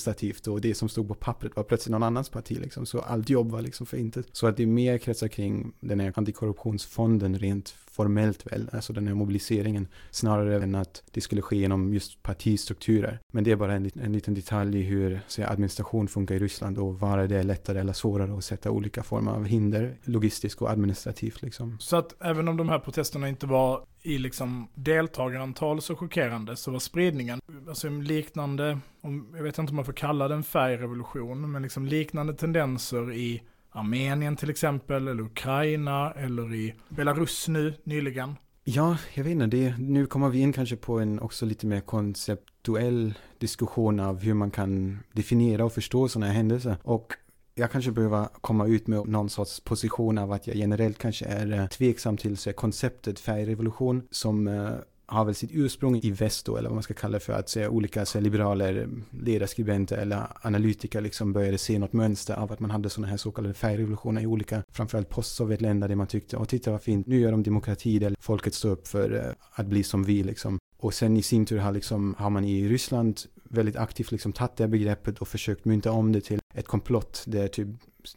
och det som stod på pappret var plötsligt någon annans parti liksom. Så allt jobb var liksom för intet. Så att det är mer kretsar kring den här antikorruptionsfonden rent formellt väl, alltså den här mobiliseringen, snarare än att det skulle ske genom just partistrukturer. Men det är bara en, en liten detalj i hur så administration funkar i Ryssland och var det är lättare eller svårare att sätta olika former av hinder, logistiskt och administrativt liksom. Så att även om de här protesterna inte var i liksom deltagarantal så chockerande så var spridningen, alltså liknande, om, jag vet inte om man får kalla det en färgrevolution, men liksom liknande tendenser i Armenien till exempel, eller Ukraina, eller i Belarus nu nyligen. Ja, jag vet inte, det, nu kommer vi in kanske på en också lite mer konceptuell diskussion av hur man kan definiera och förstå sådana här händelser. Och jag kanske behöver komma ut med någon sorts position av att jag generellt kanske är eh, tveksam till så konceptet färgrevolution som eh, har väl sitt ursprung i väst då, eller vad man ska kalla det för, att se olika så liberaler, ledarskribenter eller analytiker liksom började se något mönster av att man hade sådana här så kallade färgrevolutioner i olika, framförallt postsovjetländer där man tyckte, och titta vad fint, nu gör de demokrati där folket står upp för eh, att bli som vi liksom. Och sen i sin tur har, liksom, har man i Ryssland väldigt aktivt liksom tagit det begreppet och försökt mynta om det till ett komplott där typ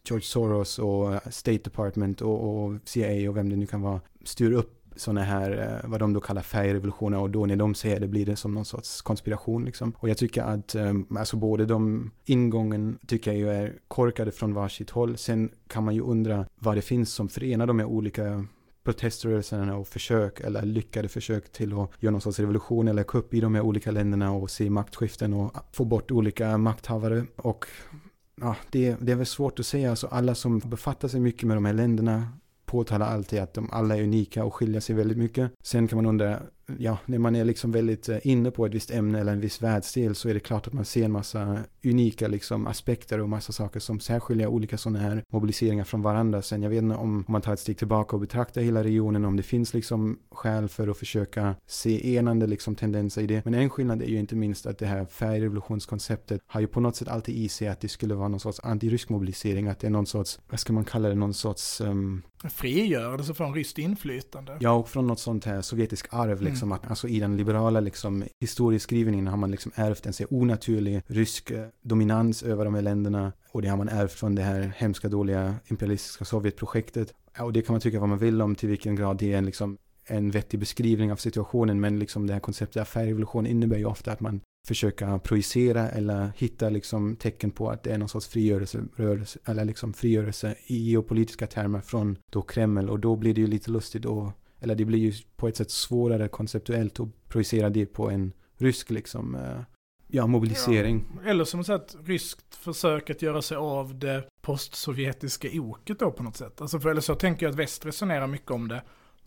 George Soros och eh, State Department och, och CIA och vem det nu kan vara styr upp sådana här, eh, vad de då kallar färgrevolutioner och då när de säger det blir det som någon sorts konspiration liksom. Och jag tycker att, eh, alltså både de ingången tycker jag ju är korkade från varsitt håll. Sen kan man ju undra vad det finns som förenar de här olika proteströrelserna och försök eller lyckade försök till att göra någon sorts revolution eller kupp i de här olika länderna och se maktskiften och få bort olika makthavare. Och ja, det, det är väl svårt att säga, alltså alla som befattar sig mycket med de här länderna påtalar alltid att de alla är unika och skiljer sig väldigt mycket. Sen kan man undra, ja, när man är liksom väldigt eh, inne på ett visst ämne eller en viss världsdel så är det klart att man ser en massa unika liksom aspekter och massa saker som särskiljer olika sådana här mobiliseringar från varandra. Sen jag vet inte om, om man tar ett steg tillbaka och betraktar hela regionen, om det finns liksom skäl för att försöka se enande liksom tendenser i det. Men en skillnad är ju inte minst att det här färgrevolutionskonceptet har ju på något sätt alltid i sig att det skulle vara någon sorts antirysk mobilisering, att det är någon sorts, vad ska man kalla det, någon sorts um, Frigörelse från ryskt inflytande. Ja, och från något sånt här sovjetisk arv, mm liksom, att, alltså i den liberala liksom, historieskrivningen har man liksom ärvt en så onaturlig rysk eh, dominans över de här länderna. Och det har man ärvt från det här hemska, dåliga imperialistiska Sovjetprojektet. Och det kan man tycka vad man vill om till vilken grad det är en, liksom, en vettig beskrivning av situationen, men liksom det här konceptet affärrevolution innebär ju ofta att man försöka projicera eller hitta liksom tecken på att det är någon sorts frigörelse, rörelse, eller liksom frigörelse i geopolitiska termer från då Kreml och då blir det ju lite lustigt att eller det blir ju på ett sätt svårare konceptuellt att projicera det på en rysk liksom eh, ja, mobilisering. Ja. Eller som sagt, ryskt försök att göra sig av det postsovjetiska oket då på något sätt. Alltså för eller så tänker jag att väst resonerar mycket om det.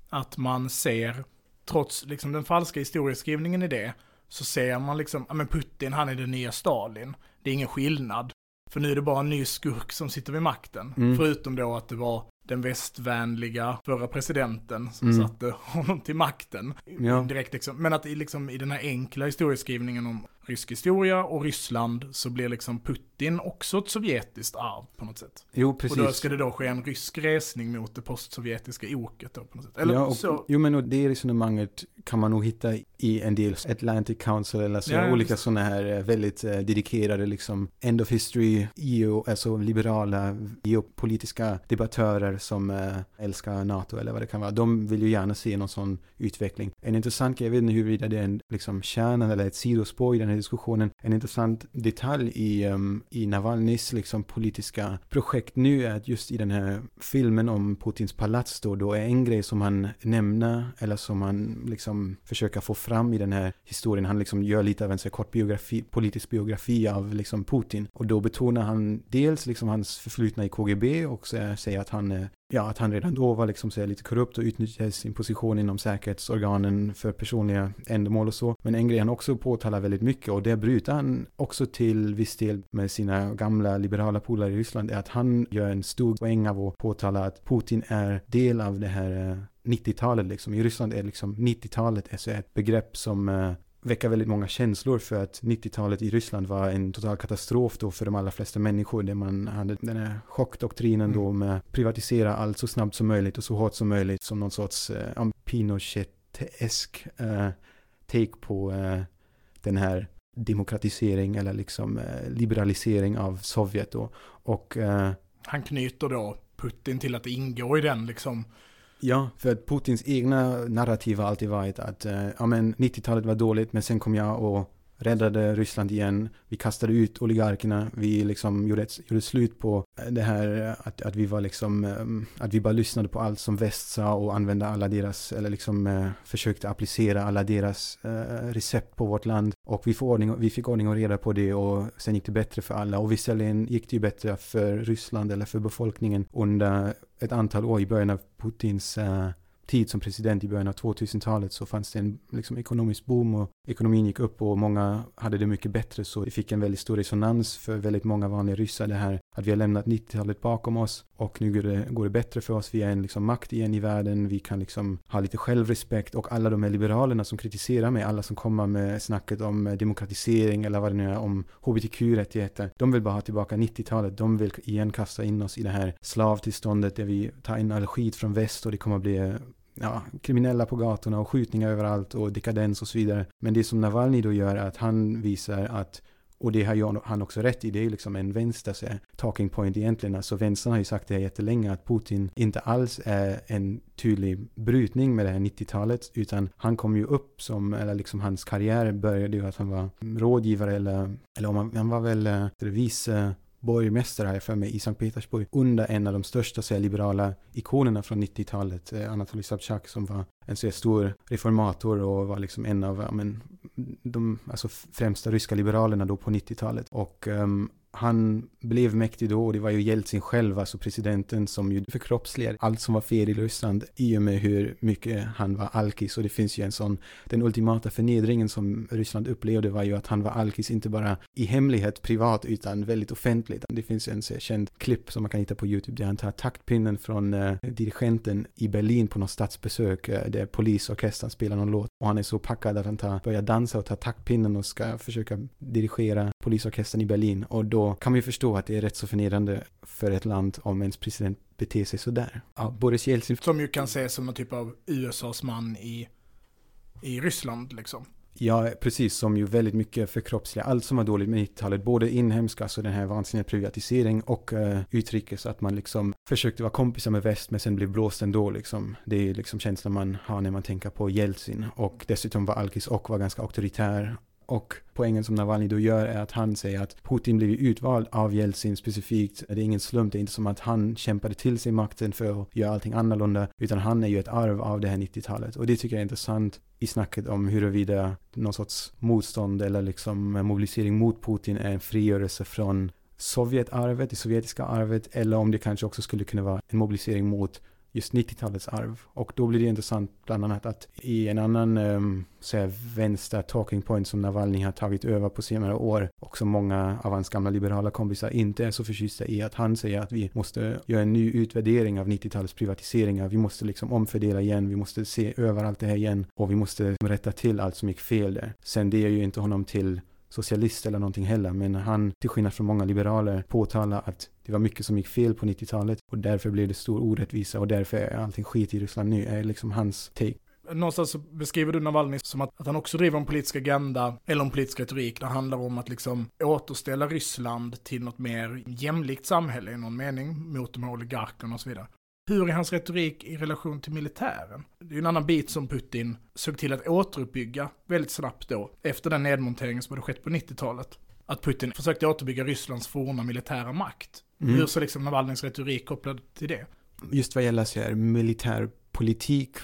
Att man ser, trots liksom den falska historieskrivningen i det, så ser man liksom, ja men Putin han är den nya Stalin. Det är ingen skillnad. För nu är det bara en ny skurk som sitter vid makten. Mm. Förutom då att det var den västvänliga förra presidenten som mm. satte honom till makten. Ja. Direkt liksom. Men att i, liksom, i den här enkla historieskrivningen om rysk historia och Ryssland så blir liksom Putin också ett sovjetiskt arv på något sätt. Jo, precis. Och då ska det då ske en rysk resning mot det postsovjetiska oket då på något sätt. Eller ja, och, så. Jo, men det resonemanget kan man nog hitta i en del Atlantic Council eller så, ja, olika sådana här eh, väldigt eh, dedikerade liksom end of history, EU, alltså liberala geopolitiska debattörer som eh, älskar NATO eller vad det kan vara. De vill ju gärna se någon sån utveckling. En intressant grej, jag vet inte huruvida det är en liksom kärna eller ett sidospår i den här diskussionen. En intressant detalj i, um, i Navalnys liksom politiska projekt nu är att just i den här filmen om Putins palats då, då är en grej som han nämner eller som han liksom försöker få fram i den här historien. Han liksom gör lite av en så kort biografi, politisk biografi av liksom Putin. Och då betonar han dels liksom hans förflutna i KGB och säger att han är ja, att han redan då var liksom så lite korrupt och utnyttjade sin position inom säkerhetsorganen för personliga ändamål och så. Men en grej han också påtalar väldigt mycket och det bryter han också till viss del med sina gamla liberala polare i Ryssland är att han gör en stor poäng av att påtala att Putin är del av det här eh, 90-talet liksom. I Ryssland är liksom 90-talet ett begrepp som eh, väcka väldigt många känslor för att 90-talet i Ryssland var en total katastrof då för de allra flesta människor där man hade den här chockdoktrinen mm. då med privatisera allt så snabbt som möjligt och så hårt som möjligt som någon sorts eh, Pinochet-esk eh, take på eh, den här demokratisering eller liksom eh, liberalisering av Sovjet då. Och eh, han knyter då Putin till att ingå i den liksom Ja, för att Putins egna narrativ har alltid varit att eh, ja, men 90-talet var dåligt men sen kom jag och räddade Ryssland igen. Vi kastade ut oligarkerna. Vi liksom gjorde, ett, gjorde slut på eh, det här eh, att, att vi var liksom, eh, att vi bara lyssnade på allt som väst sa och använde alla deras, eller liksom eh, försökte applicera alla deras eh, recept på vårt land. Och vi, får ordning, vi fick ordning och reda på det och sen gick det bättre för alla. Och visserligen gick det ju bättre för Ryssland eller för befolkningen under ett antal år. I början av Putins uh, tid som president i början av 2000-talet så fanns det en liksom, ekonomisk boom och ekonomin gick upp och många hade det mycket bättre. Så det fick en väldigt stor resonans för väldigt många vanliga ryssar. Det här att vi har lämnat 90-talet bakom oss och nu går det, går det bättre för oss. Vi är en liksom, makt igen i världen. Vi kan liksom ha lite självrespekt och alla de här liberalerna som kritiserar mig, alla som kommer med snacket om eh, demokratisering eller vad det nu är, om hbtq-rättigheter. De vill bara ha tillbaka 90-talet. De vill igen kasta in oss i det här slavtillståndet där vi tar in all skit från väst och det kommer att bli ja, kriminella på gatorna och skjutningar överallt och dekadens och så vidare. Men det som Navalny då gör är att han visar att och det har han också rätt i, det är ju liksom en vänster talking point egentligen. Alltså vänstern har ju sagt det här jättelänge att Putin inte alls är en tydlig brytning med det här 90-talet utan han kom ju upp som, eller liksom hans karriär började ju att han var rådgivare eller, eller om han, han var väl eh, vice borgmästare här för mig i Sankt Petersburg under en av de största så liberala ikonerna från 90-talet, eh, Anatolij Sobchak som var en så här stor reformator och var liksom en av ja, men, de alltså, främsta ryska liberalerna då på 90-talet. Och um, han blev mäktig då och det var ju Jeltsin själv, alltså presidenten, som ju förkroppsligade allt som var fel i Ryssland i och med hur mycket han var alkis. Och det finns ju en sån, den ultimata förnedringen som Ryssland upplevde var ju att han var alkis inte bara i hemlighet privat utan väldigt offentligt. Det finns en så känd klipp som man kan hitta på YouTube där han tar taktpinnen från eh, dirigenten i Berlin på något statsbesök eh, där polisorkestern spelar någon låt och han är så packad att han tar, börjar dansa och tar taktpinnen och ska försöka dirigera polisorkestern i Berlin och då kan man ju förstå att det är rätt så förnedrande för ett land om ens president beter sig sådär. Ja, Boris Jeltsin. Som ju kan ses som en typ av USAs man i, i Ryssland liksom. Ja, precis som ju väldigt mycket förkroppsliga allt som var dåligt med 90-talet, både inhemska, alltså den här vansinniga privatisering och uh, utrikes, att man liksom försökte vara kompisar med väst men sen blev blåst ändå liksom. Det är liksom känslan man har när man tänker på Jeltsin och dessutom var alkis och var ganska auktoritär och poängen som Navalny då gör är att han säger att Putin blev utvald av Jeltsin specifikt. Det är ingen slump, det är inte som att han kämpade till sig makten för att göra allting annorlunda, utan han är ju ett arv av det här 90-talet. Och det tycker jag är intressant i snacket om huruvida någon sorts motstånd eller liksom mobilisering mot Putin är en frigörelse från Sovjetarvet, det sovjetiska arvet, eller om det kanske också skulle kunna vara en mobilisering mot just 90-talets arv. Och då blir det intressant bland annat att i en annan um, vänster talking point som Navalny har tagit över på senare år och som många av hans gamla liberala kompisar inte är så förtjusta i att han säger att vi måste göra en ny utvärdering av 90-talets privatiseringar. Vi måste liksom omfördela igen, vi måste se över allt det här igen och vi måste rätta till allt som gick fel där. Sen det är ju inte honom till socialist eller någonting heller, men han, till skillnad från många liberaler, påtalar att det var mycket som gick fel på 90-talet och därför blev det stor orättvisa och därför är allting skit i Ryssland nu, är liksom hans take. Någonstans så beskriver du Navalny som att, att han också driver en politisk agenda, eller en politisk retorik, det handlar om att liksom återställa Ryssland till något mer jämlikt samhälle i någon mening, mot de här oligarkerna och så vidare. Hur är hans retorik i relation till militären? Det är ju en annan bit som Putin såg till att återuppbygga väldigt snabbt då, efter den nedmonteringen som hade skett på 90-talet. Att Putin försökte återbygga Rysslands forna militära makt. Mm. Hur så liksom Navalnyjs retorik kopplad till det? Just vad gäller så här, militärpolitik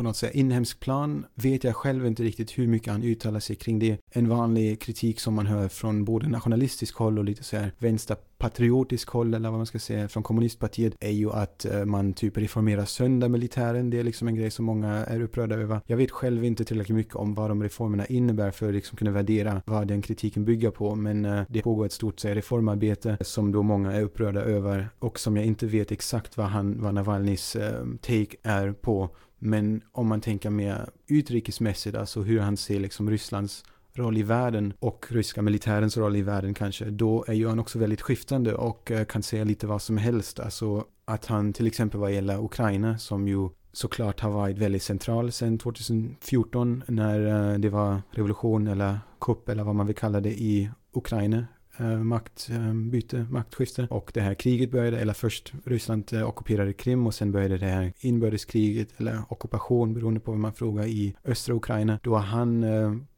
på något sätt inhemsk plan vet jag själv inte riktigt hur mycket han uttalar sig kring det. En vanlig kritik som man hör från både nationalistisk håll och lite så här vänsterpatriotisk håll eller vad man ska säga från kommunistpartiet är ju att eh, man typ reformerar sönder militären. Det är liksom en grej som många är upprörda över. Jag vet själv inte tillräckligt mycket om vad de reformerna innebär för att liksom kunna värdera vad den kritiken bygger på. Men eh, det pågår ett stort här, reformarbete som då många är upprörda över och som jag inte vet exakt vad, han, vad Navalnys eh, take är på. Men om man tänker mer utrikesmässigt, alltså hur han ser liksom Rysslands roll i världen och ryska militärens roll i världen kanske, då är ju han också väldigt skiftande och eh, kan säga lite vad som helst. Alltså att han till exempel vad gäller Ukraina, som ju såklart har varit väldigt central sedan 2014 när eh, det var revolution eller kupp eller vad man vill kalla det i Ukraina Eh, maktbyte, eh, maktskifte. Och det här kriget började, eller först Ryssland eh, ockuperade Krim och sen började det här inbördeskriget eller ockupation beroende på vad man frågar i östra Ukraina. Då har han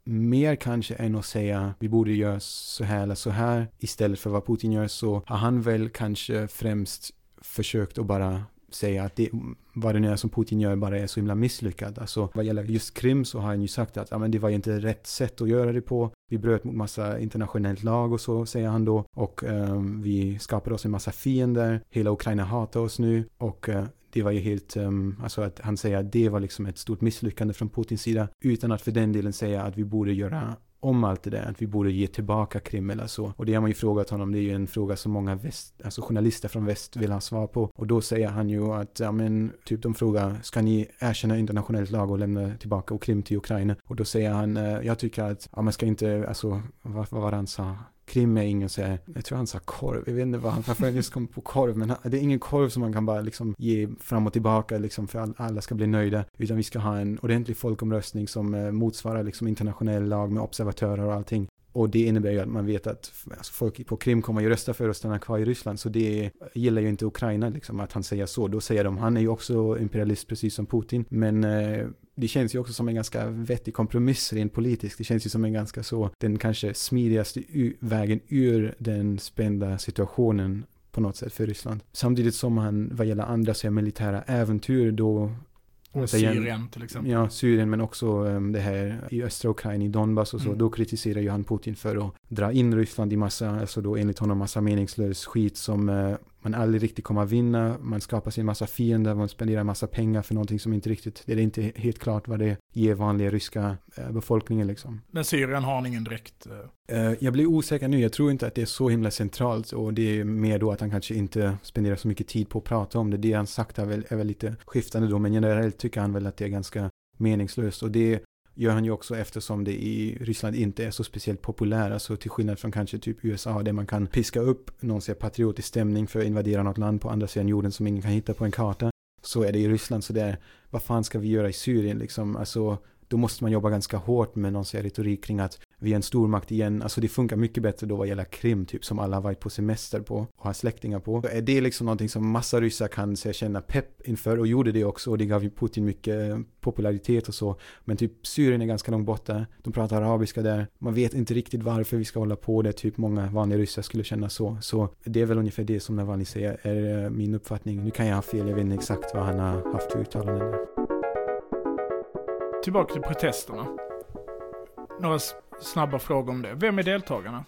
mer kanske än att säga vi borde göra så här eller så här istället för vad Putin gör så har han väl kanske främst försökt att bara säga att det, vad det nu är som Putin gör bara är så himla misslyckat. Alltså vad gäller just Krim så har han ju sagt att ja, men det var inte rätt sätt att göra det på. Vi bröt mot massa internationellt lag och så säger han då. Och eh, vi skapade oss en massa fiender. Hela Ukraina hatar oss nu. Och eh, det var ju helt, um, alltså att han säger att det var liksom ett stort misslyckande från Putins sida, utan att för den delen säga att vi borde göra om allt det där, att vi borde ge tillbaka Krim eller så. Och det har man ju frågat honom, det är ju en fråga som många väst, alltså journalister från väst vill ha svar på. Och då säger han ju att, ja men, typ de frågar, ska ni erkänna internationellt lag och lämna tillbaka Krim till Ukraina? Och då säger han, eh, jag tycker att, ja man ska inte, alltså, vad, vad var det han sa? Krim är ingen så här, jag tror han sa korv, jag vet inte vad han, varför han just kom på korv, men det är ingen korv som man kan bara liksom ge fram och tillbaka liksom för att alla ska bli nöjda, utan vi ska ha en ordentlig folkomröstning som eh, motsvarar liksom internationell lag med observatörer och allting. Och det innebär ju att man vet att alltså folk på Krim kommer ju rösta för att stanna kvar i Ryssland. Så det gillar ju inte Ukraina liksom att han säger så. Då säger de, han är ju också imperialist precis som Putin. Men eh, det känns ju också som en ganska vettig kompromiss rent politiskt. Det känns ju som en ganska så, den kanske smidigaste vägen ur den spända situationen på något sätt för Ryssland. Samtidigt som han vad gäller andra så militära äventyr då och Syrien till exempel. Ja, Syrien men också um, det här i östra Ukraina, i Donbass och så. Mm. Då kritiserar ju han Putin för att dra in Ryssland i massa, alltså då enligt honom massa meningslös skit som uh, man aldrig riktigt kommer att vinna, man skapar sig en massa fiender, man spenderar en massa pengar för någonting som inte riktigt, det är inte helt klart vad det ger vanliga ryska eh, befolkningen liksom. Men Syrien har ingen direkt... Uh... jag blir osäker nu, jag tror inte att det är så himla centralt och det är mer då att han kanske inte spenderar så mycket tid på att prata om det. Det han sagt är väl, är väl lite skiftande då, men generellt tycker han väl att det är ganska meningslöst och det gör han ju också eftersom det i Ryssland inte är så speciellt populärt. Alltså till skillnad från kanske typ USA där man kan piska upp någon säger patriotisk stämning för att invadera något land på andra sidan jorden som ingen kan hitta på en karta. Så är det i Ryssland så där, vad fan ska vi göra i Syrien liksom? Alltså då måste man jobba ganska hårt med någon retorik kring att vi är en stormakt igen. Alltså det funkar mycket bättre då vad gäller Krim typ som alla har varit på semester på och har släktingar på. Så är det liksom någonting som massa ryssar kan så känna pepp inför och gjorde det också och det gav ju Putin mycket eh, popularitet och så. Men typ Syrien är ganska långt borta. De pratar arabiska där. Man vet inte riktigt varför vi ska hålla på det. Typ många vanliga ryssar skulle känna så. Så det är väl ungefär det som Navalny säger är eh, min uppfattning. Nu kan jag ha fel, jag vet inte exakt vad han har haft för uttalanden. Tillbaka till protesterna. Några snabba frågor om det. Vem är deltagarna?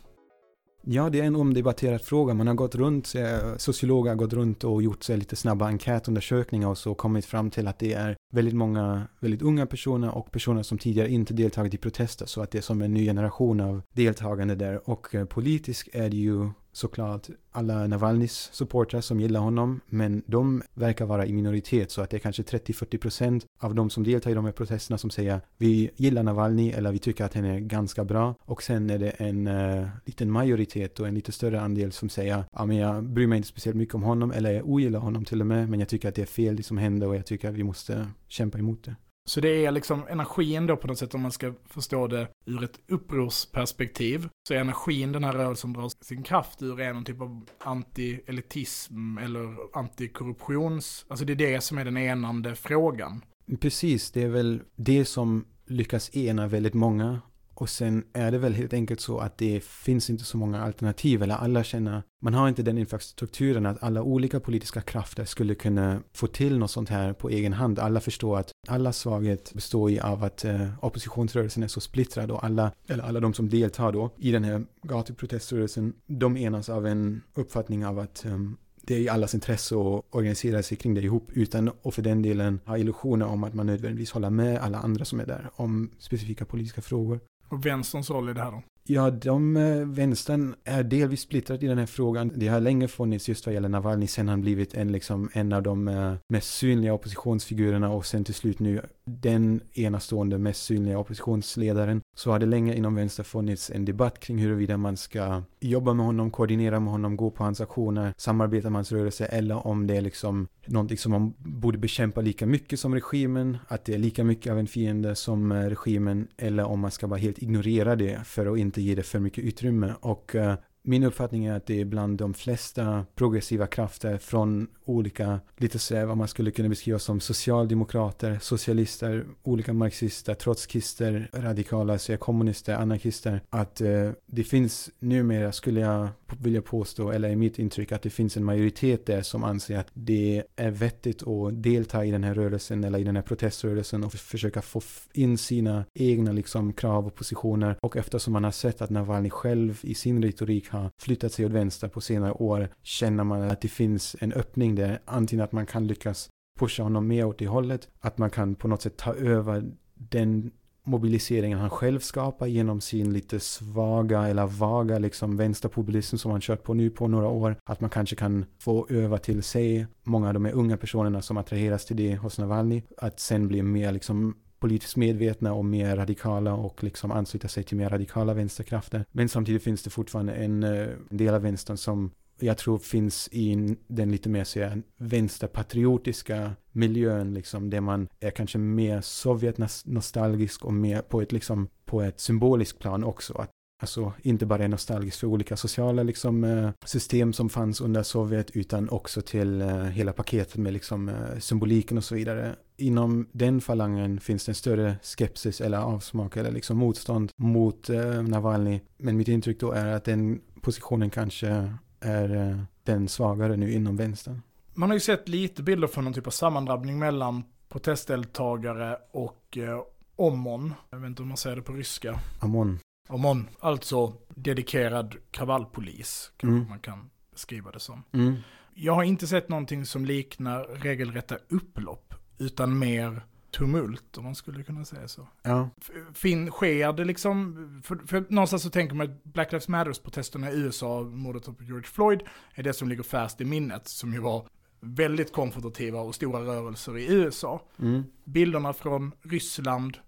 Ja, det är en omdebatterad fråga. Man har gått runt, eh, sociologer har gått runt och gjort sig lite snabba enkätundersökningar och så kommit fram till att det är väldigt många väldigt unga personer och personer som tidigare inte deltagit i protester. Så att det är som en ny generation av deltagande där. Och eh, politiskt är det ju såklart alla Navalnys supportrar som gillar honom, men de verkar vara i minoritet så att det är kanske 30-40% av de som deltar i de här protesterna som säger vi gillar Navalny eller vi tycker att han är ganska bra och sen är det en uh, liten majoritet och en lite större andel som säger ja men jag bryr mig inte speciellt mycket om honom eller jag ogillar honom till och med men jag tycker att det är fel det som händer och jag tycker att vi måste kämpa emot det. Så det är liksom energin då på något sätt om man ska förstå det ur ett upprorsperspektiv. Så är energin den här rörelsen drar sin kraft ur är någon typ av anti-elitism eller antikorruptions... Alltså det är det som är den enande frågan. Precis, det är väl det som lyckas ena väldigt många och sen är det väl helt enkelt så att det finns inte så många alternativ eller alla känner, man har inte den infrastrukturen att alla olika politiska krafter skulle kunna få till något sånt här på egen hand. Alla förstår att alla svaghet består i av att eh, oppositionsrörelsen är så splittrad och alla, eller alla de som deltar då i den här gatuproteströrelsen, de enas av en uppfattning av att eh, det är i allas intresse att organisera sig kring det ihop utan att för den delen ha illusioner om att man nödvändigtvis håller med alla andra som är där om specifika politiska frågor. Och vänsterns roll i det här då? Ja, de, eh, vänstern är delvis splittrat i den här frågan. Det har länge funnits just vad gäller Navalny sen han blivit en, liksom, en av de eh, mest synliga oppositionsfigurerna och sen till slut nu den enastående mest synliga oppositionsledaren. Så har det länge inom vänster funnits en debatt kring huruvida man ska jobba med honom, koordinera med honom, gå på hans aktioner, samarbeta med hans rörelse eller om det är liksom någonting som man borde bekämpa lika mycket som regimen, att det är lika mycket av en fiende som eh, regimen eller om man ska bara helt ignorera det för att inte inte ge det för mycket utrymme. Och eh, min uppfattning är att det är bland de flesta progressiva krafter från olika, lite så vad man skulle kunna beskriva som socialdemokrater, socialister, olika marxister, trotskister, radikala, så kommunister, anarkister, att eh, det finns numera, skulle jag vilja påstå, eller i mitt intryck, att det finns en majoritet där som anser att det är vettigt att delta i den här rörelsen eller i den här proteströrelsen och försöka få in sina egna liksom krav och positioner. Och eftersom man har sett att Navalny själv i sin retorik har flyttat sig åt vänster på senare år känner man att det finns en öppning där. Antingen att man kan lyckas pusha honom mer åt det hållet. Att man kan på något sätt ta över den mobiliseringen han själv skapar genom sin lite svaga eller vaga liksom vänsterpopulism som han kört på nu på några år. Att man kanske kan få öva till sig många av de här unga personerna som attraheras till det hos Navalny. Att sen bli mer liksom politiskt medvetna och mer radikala och liksom ansluta sig till mer radikala vänsterkrafter. Men samtidigt finns det fortfarande en, eh, en del av vänstern som jag tror finns i den lite mer så här, vänsterpatriotiska miljön, liksom, där man är kanske mer Sovjet-nostalgisk och mer på ett, liksom, på ett symboliskt plan också. Att, alltså inte bara är nostalgisk för olika sociala liksom, eh, system som fanns under Sovjet, utan också till eh, hela paketet med liksom, eh, symboliken och så vidare. Inom den falangen finns det en större skepsis eller avsmak eller liksom motstånd mot Navalny. Men mitt intryck då är att den positionen kanske är den svagare nu inom vänstern. Man har ju sett lite bilder från någon typ av sammandrabbning mellan protestdeltagare och eh, OMON. Jag vet inte om man säger det på ryska. Amon. OMON, alltså dedikerad kravallpolis, kanske Mm. man kan beskriva det som. Mm. Jag har inte sett någonting som liknar regelrätta upplopp, utan mer tumult, om man skulle kunna säga så. Ja. Fin, sker det liksom, för, för någonstans så tänker man att Black Lives Matters-protesterna i USA, mordet på George Floyd, är det som ligger färskt i minnet, som ju var väldigt konfrontativa och stora rörelser i USA. Mm. Bilderna från Ryssland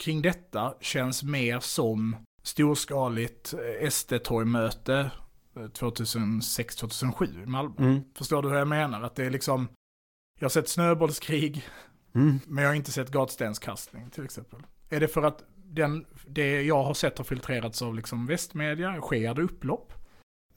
kring detta känns mer som storskaligt eh, SD-torgmöte eh, 2006-2007 i Malmö. Mm. Förstår du hur jag menar? Att det är liksom, jag har sett snöbollskrig, Mm. men jag har inte sett gatstenskastning till exempel. Är det för att den, det jag har sett har filtrerats av liksom västmedia? Sker det upplopp?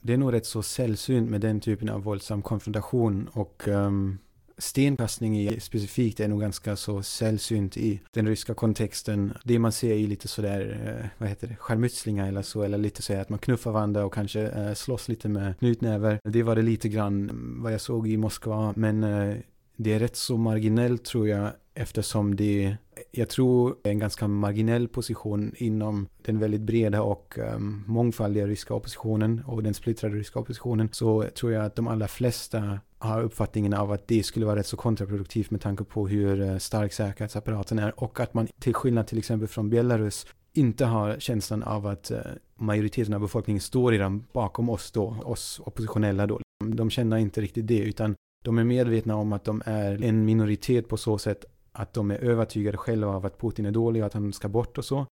Det är nog rätt så sällsynt med den typen av våldsam konfrontation och um, stenkastning i specifikt är nog ganska så sällsynt i den ryska kontexten. Det man ser är lite sådär, eh, vad heter det, skärmytslingar eller så, eller lite sådär att man knuffar varandra och kanske eh, slåss lite med knutnäver. Det var det lite grann mm, vad jag såg i Moskva, men eh, det är rätt så marginellt tror jag eftersom det, jag tror, är en ganska marginell position inom den väldigt breda och um, mångfaldiga ryska oppositionen och den splittrade ryska oppositionen så tror jag att de allra flesta har uppfattningen av att det skulle vara rätt så kontraproduktivt med tanke på hur eh, stark säkerhetsapparaten är och att man till skillnad till exempel från Belarus inte har känslan av att eh, majoriteten av befolkningen står redan bakom oss då, oss oppositionella då. De känner inte riktigt det utan de är medvetna om att de är en minoritet på så sätt att de är övertygade själva av att Putin är dålig och att han ska bort och så.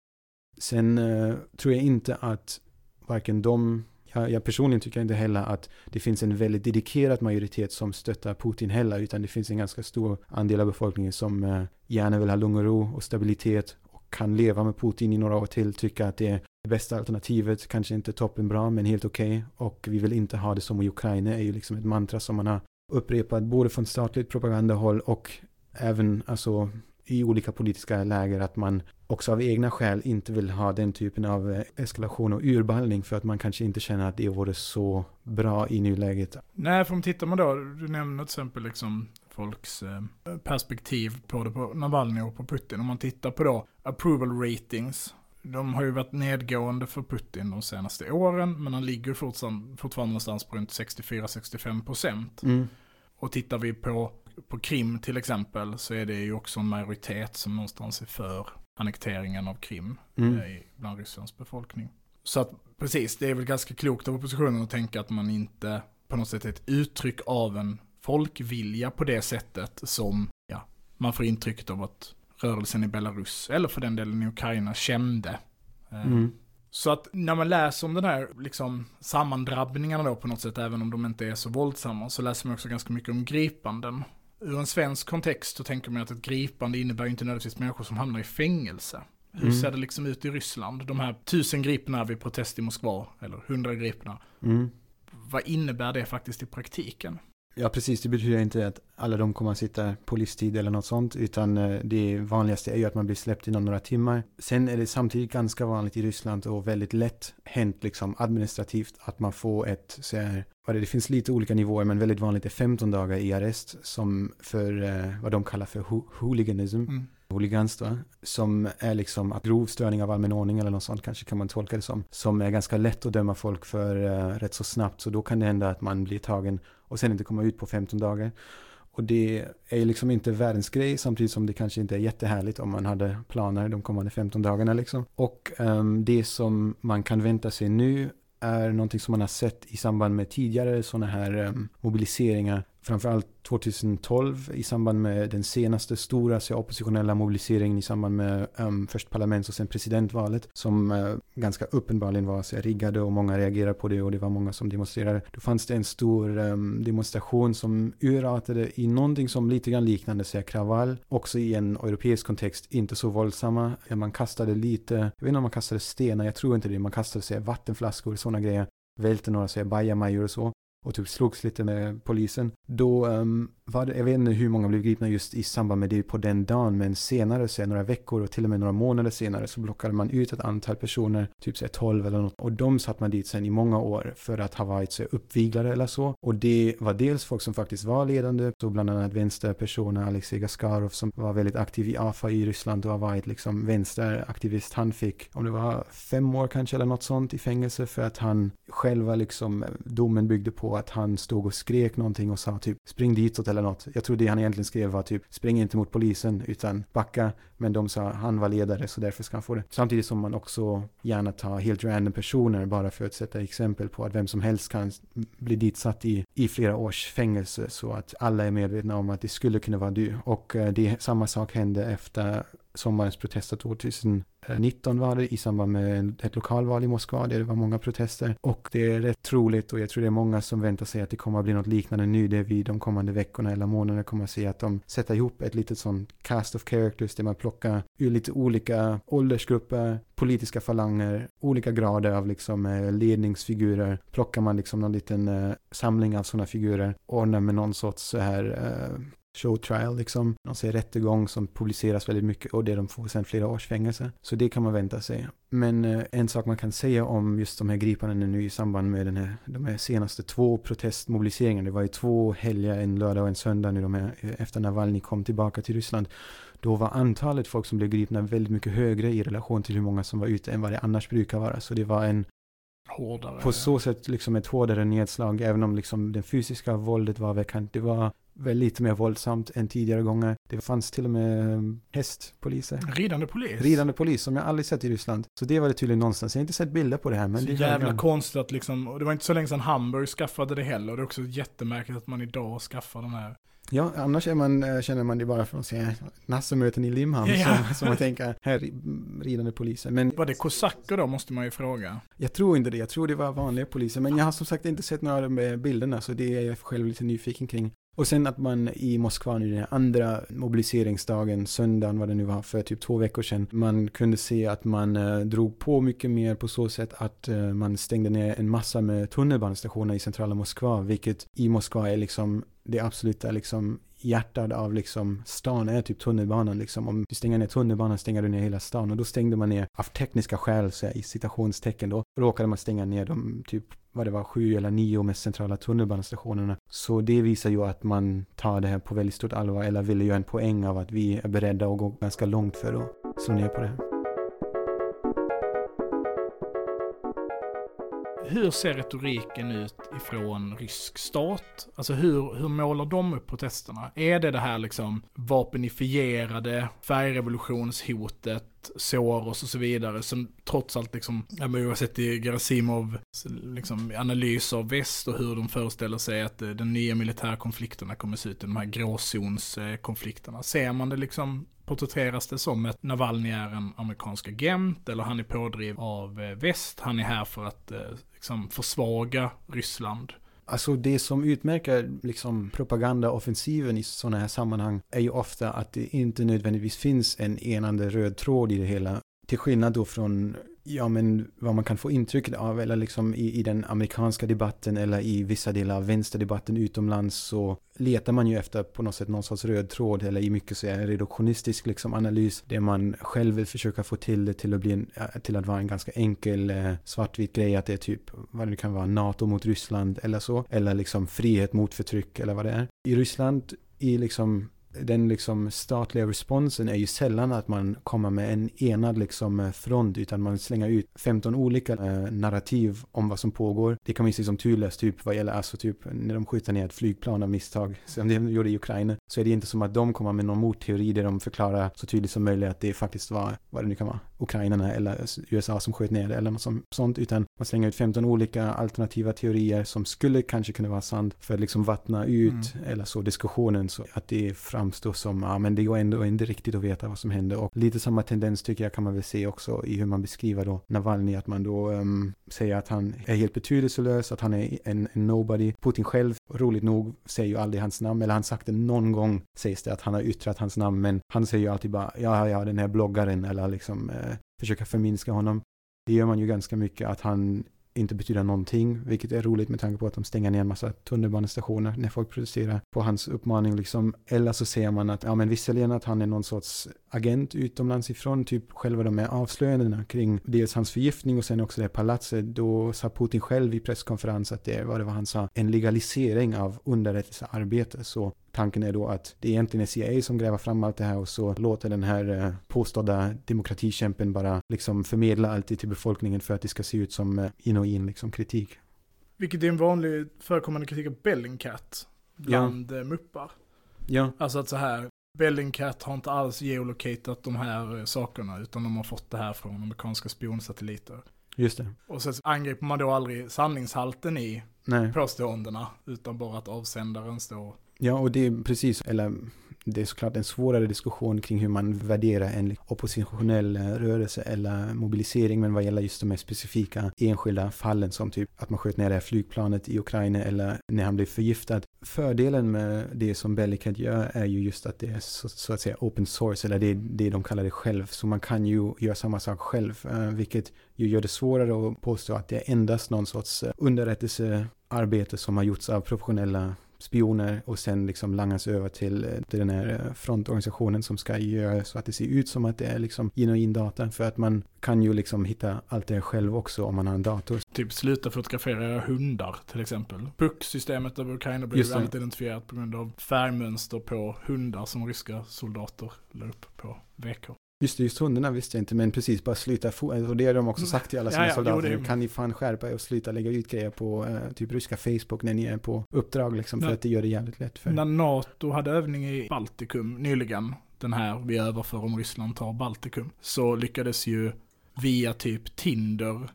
Sen eh, tror jag inte att varken de, jag, jag personligen tycker inte heller att det finns en väldigt dedikerad majoritet som stöttar Putin heller, utan det finns en ganska stor andel av befolkningen som eh, gärna vill ha lugn och ro och stabilitet och kan leva med Putin i några år till, tycka att det är det bästa alternativet, kanske inte toppenbra men helt okej okay. och vi vill inte ha det som i Ukraina är ju liksom ett mantra som man har upprepat både från statligt propagandahåll och även alltså i olika politiska läger att man också av egna skäl inte vill ha den typen av eh, eskalation och urballning för att man kanske inte känner att det vore så bra i nuläget. Nej, för om tittar man då, du nämner till exempel liksom folks eh, perspektiv på det på Navalny och på Putin. Om man tittar på då approval ratings. De har ju varit nedgående för Putin de senaste åren, men han ligger fortfarande, fortfarande någonstans på runt 64-65 procent. Mm. Och tittar vi på, på Krim till exempel så är det ju också en majoritet som någonstans är för annekteringen av Krim Mm. eh, bland Rysslands befolkning. Så att precis, det är väl ganska klokt av oppositionen att tänka att man inte på något sätt är ett uttryck av en folkvilja på det sättet som ja, man får intrycket av att rörelsen i Belarus, eller för den delen i Ukraina, kände. Eh, Mm. så att när man läser om den här liksom, sammandrabbningarna då på något sätt, även om de inte är så våldsamma, så läser man också ganska mycket om gripanden. Ur en svensk kontext så tänker man att ett gripande innebär inte nödvändigtvis människor som hamnar i fängelse. Hur Mm. ser det liksom ut i Ryssland? De här tusen gripna vid protest i Moskva, eller hundra gripna. Mm. Vad innebär det faktiskt i praktiken? Ja, precis. Det betyder inte att alla de kommer att sitta på livstid eller något sånt, utan eh, det vanligaste är ju att man blir släppt inom några timmar. Sen är det samtidigt ganska vanligt i Ryssland och väldigt lätt hänt liksom administrativt att man får ett, så här, vad det, det finns lite olika nivåer, men väldigt vanligt är 15 dagar i arrest som för eh, vad de kallar för ho- hooliganism. Mm. Hooligans va? Som är liksom att grov störning av allmän ordning eller något sånt kanske kan man tolka det som. Som är ganska lätt att döma folk för uh, rätt så snabbt. Så då kan det hända att man blir tagen och sen inte komma ut på 15 dagar. Och det är liksom inte världens grej samtidigt som det kanske inte är jättehärligt om man hade planer de kommande 15 dagarna liksom. Och um, det som man kan vänta sig nu är någonting som man har sett i samband med tidigare sådana här um, mobiliseringar framförallt 2012 i samband med den senaste stora så oppositionella mobiliseringen i samband med um, först parlaments och sen presidentvalet som uh, ganska uppenbarligen var så riggade och många reagerade på det och det var många som demonstrerade. Då fanns det en stor um, demonstration som urartade i någonting som lite grann liknande så kravall, också i en europeisk kontext, inte så våldsamma. Man kastade lite, jag vet inte om man kastade stenar, jag tror inte det, man kastade sig vattenflaskor och sådana grejer välte några så bajamajor och så och typ slogs lite med polisen. Då um, var jag vet inte hur många blev gripna just i samband med det på den dagen, men senare, så några veckor och till och med några månader senare så blockade man ut ett antal personer, typ så 12 eller något, och de satt man dit sen i många år för att ha varit så uppviglade eller så. Och det var dels folk som faktiskt var ledande, så bland annat vänsterpersoner, Alexej Gaskarov som var väldigt aktiv i AFA i Ryssland och har varit liksom vänsteraktivist. Han fick, om det var fem år kanske eller något sånt i fängelse för att han själva liksom, domen byggde på att han stod och skrek någonting och sa typ spring ditåt eller något. Jag tror det han egentligen skrev var typ spring inte mot polisen utan backa. Men de sa han var ledare så därför ska han få det. Samtidigt som man också gärna tar helt random personer bara för att sätta exempel på att vem som helst kan bli ditsatt i, i flera års fängelse så att alla är medvetna om att det skulle kunna vara du. Och eh, det samma sak hände efter sommarens protester 2019 var det i samband med ett lokalval i Moskva där det var många protester. Och det är rätt troligt och jag tror det är många som väntar sig att det kommer att bli något liknande nu där vi de kommande veckorna eller månaderna kommer att se att de sätter ihop ett litet sånt cast of characters där man plockar ur lite olika åldersgrupper, politiska falanger, olika grader av liksom eh, ledningsfigurer. Plockar man liksom någon liten eh, samling av sådana figurer, ordnar med någon sorts så här eh, uh, show trial liksom. De ser rättegång som publiceras väldigt mycket och det de får sen flera års fängelse. Så det kan man vänta sig. Men eh, en sak man kan säga om just de här gripandena nu i samband med den här, de här senaste två protestmobiliseringarna. Det var ju två helger, en lördag och en söndag nu de här, eh, efter Navalny kom tillbaka till Ryssland. Då var antalet folk som blev gripna väldigt mycket högre i relation till hur många som var ute än vad det annars brukar vara. Så det var en Hårdare. På så sätt liksom ett hårdare nedslag, även om liksom det fysiska våldet var väkant. Det var väl lite mer våldsamt än tidigare gånger. Det fanns till och med um, hästpoliser. Ridande polis? Ridande polis, som jag aldrig sett i Ryssland. Så det var det tydligen någonstans. Jag har inte sett bilder på det här. Men så det jävla jag... konstigt att liksom, och det var inte så länge sedan Hamburg skaffade det heller. Och det är också jättemärkligt att man idag skaffar den här. Ja, annars är man, eh, känner man det bara från att se Nassemöten i Limhamn. Ja. Som, som man tänker, här ridande poliser. Men, var det kosacker då, måste man ju fråga. Jag tror inte det, jag tror det var vanliga poliser. Men jag har som sagt inte sett några av bilderna, så det är jag själv lite nyfiken kring. Och sen att man i Moskva nu den andra mobiliseringsdagen, söndagen vad det nu var, för typ två veckor sedan, man kunde se att man eh, drog på mycket mer på så sätt att eh, man stängde ner en massa med tunnelbanestationer i centrala Moskva, vilket i Moskva är liksom det absoluta liksom hjärtat av liksom stan är typ tunnelbanan liksom. Om du stänger ner tunnelbanan stänger du ner hela stan och då stängde man ner av tekniska skäl så i citationstecken då råkade man stänga ner de typ vad det var, sju eller nio mest centrala tunnelbanestationerna. Så det visar ju att man tar det här på väldigt stort allvar eller vill göra en poäng av att vi är beredda att gå ganska långt för att slå ner på det här. Hur ser retoriken ut ifrån rysk stat? Alltså hur, hur målar de upp protesterna? Är det det här liksom vapenifierade färgrevolutionshotet, Soros och så vidare, som trots allt liksom, ja men har sett i Gerasimov liksom analys av väst och hur de föreställer sig att eh, den nya militärkonflikterna kommer se ut, de här gråzonskonflikterna. Ser man det liksom porträtteras det som att Navalny är en amerikansk agent eller han är pådriv av eh, väst. Han är här för att eh, liksom försvaga Ryssland. Alltså det som utmärker liksom propagandaoffensiven i sådana här sammanhang är ju ofta att det inte nödvändigtvis finns en enande röd tråd i det hela. Till skillnad då från ja, men vad man kan få intrycket av, eller liksom i, i den amerikanska debatten eller i vissa delar av vänsterdebatten utomlands så letar man ju efter på något sätt någon sorts röd tråd eller i mycket så är reduktionistisk liksom analys där man själv vill försöka få till det till att, bli en, äh, till att vara en ganska enkel eh, svartvit grej att det är typ vad det kan vara NATO mot Ryssland eller så eller liksom frihet mot förtryck eller vad det är. I Ryssland i liksom den liksom statliga responsen är ju sällan att man kommer med en enad liksom eh, front utan man slänger ut 15 olika eh, narrativ om vad som pågår. Det kan man ju se som turlöst typ vad gäller alltså typ när de skjuter ner ett flygplan av misstag som de gjorde i Ukraina så är det inte som att de kommer med någon motteori där de förklarar så tydligt som möjligt att det faktiskt var vad det nu kan vara ukrainarna eller USA som sköt ner det eller något sånt utan man slänger ut 15 olika alternativa teorier som skulle kanske kunna vara sant för att liksom vattna ut mm. eller så diskussionen så att det framstå som, ja men det går ändå inte riktigt att veta vad som händer och lite samma tendens tycker jag kan man väl se också i hur man beskriver då Navalny att man då um, säger att han är helt betydelselös, att han är en, en nobody. Putin själv, roligt nog, säger ju aldrig hans namn, eller han sagt det någon gång sägs det att han har yttrat hans namn, men han säger ju alltid bara ja, ja, den här bloggaren eller liksom eh, försöka förminska honom. Det gör man ju ganska mycket att han inte betyder någonting, vilket är roligt med tanke på att de stänger ner en massa tunnelbanestationer när folk protesterar på hans uppmaning liksom. Eller så ser man att, ja men visserligen att han är någon sorts agent utomlands ifrån, typ själva de här avslöjandena kring dels hans förgiftning och sen också det här palatset, då sa Putin själv i presskonferens att det, vad det var han sa, en legalisering av underrättelsearbete. Så tanken är då att det egentligen är CIA som gräver fram allt det här och så låter den här eh, påstådda demokratikämpen bara liksom förmedla allt till befolkningen för att det ska se ut som eh, in och in liksom kritik. Vilket är en vanlig förekommande kritik av Bellingcat bland ja. Eh, muppar. Ja. Alltså att så här, Bellingcat har inte alls geolocatat de här sakerna utan de har fått det här från amerikanska spionsatelliter. Just det. Och så angriper man då aldrig sanningshalten i Nej. påståendena utan bara att avsändaren står Ja, och det är precis, eller det är såklart en svårare diskussion kring hur man värderar en oppositionell eh, rörelse eller mobilisering, men vad gäller just de här specifika enskilda fallen som typ att man sköt ner det här flygplanet i Ukraina eller när han blev förgiftad. Fördelen med det som Bellicat gör är ju just att det är så, så, att säga open source, eller det det de kallar det själv, så man kan ju göra samma sak själv, eh, vilket ju gör det svårare att påstå att det är endast någon sorts eh, underrättelsearbete som har gjorts av professionella spioner och sen liksom langas över till, eh, till den här eh, frontorganisationen som ska göra så att det ser ut som att det är liksom in data för att man kan ju liksom hitta allt det själv också om man har en dator. Typ sluta fotografera era hundar till exempel. PUC-systemet över Ukraina blir väldigt identifierat på grund av färgmönster på hundar som ryska soldater la upp på VK. Just det, just hundarna visste jag inte, men precis, bara sluta, och det har de också sagt till alla sina ja, ja, soldater, jo, kan ni fan skärpa er och sluta lägga ut grejer på uh, typ ryska Facebook när ni är på uppdrag liksom, för ja. att det gör det jävligt lätt för När NATO hade övning i Baltikum nyligen, den här vi överför om Ryssland tar Baltikum, så lyckades ju via typ Tinder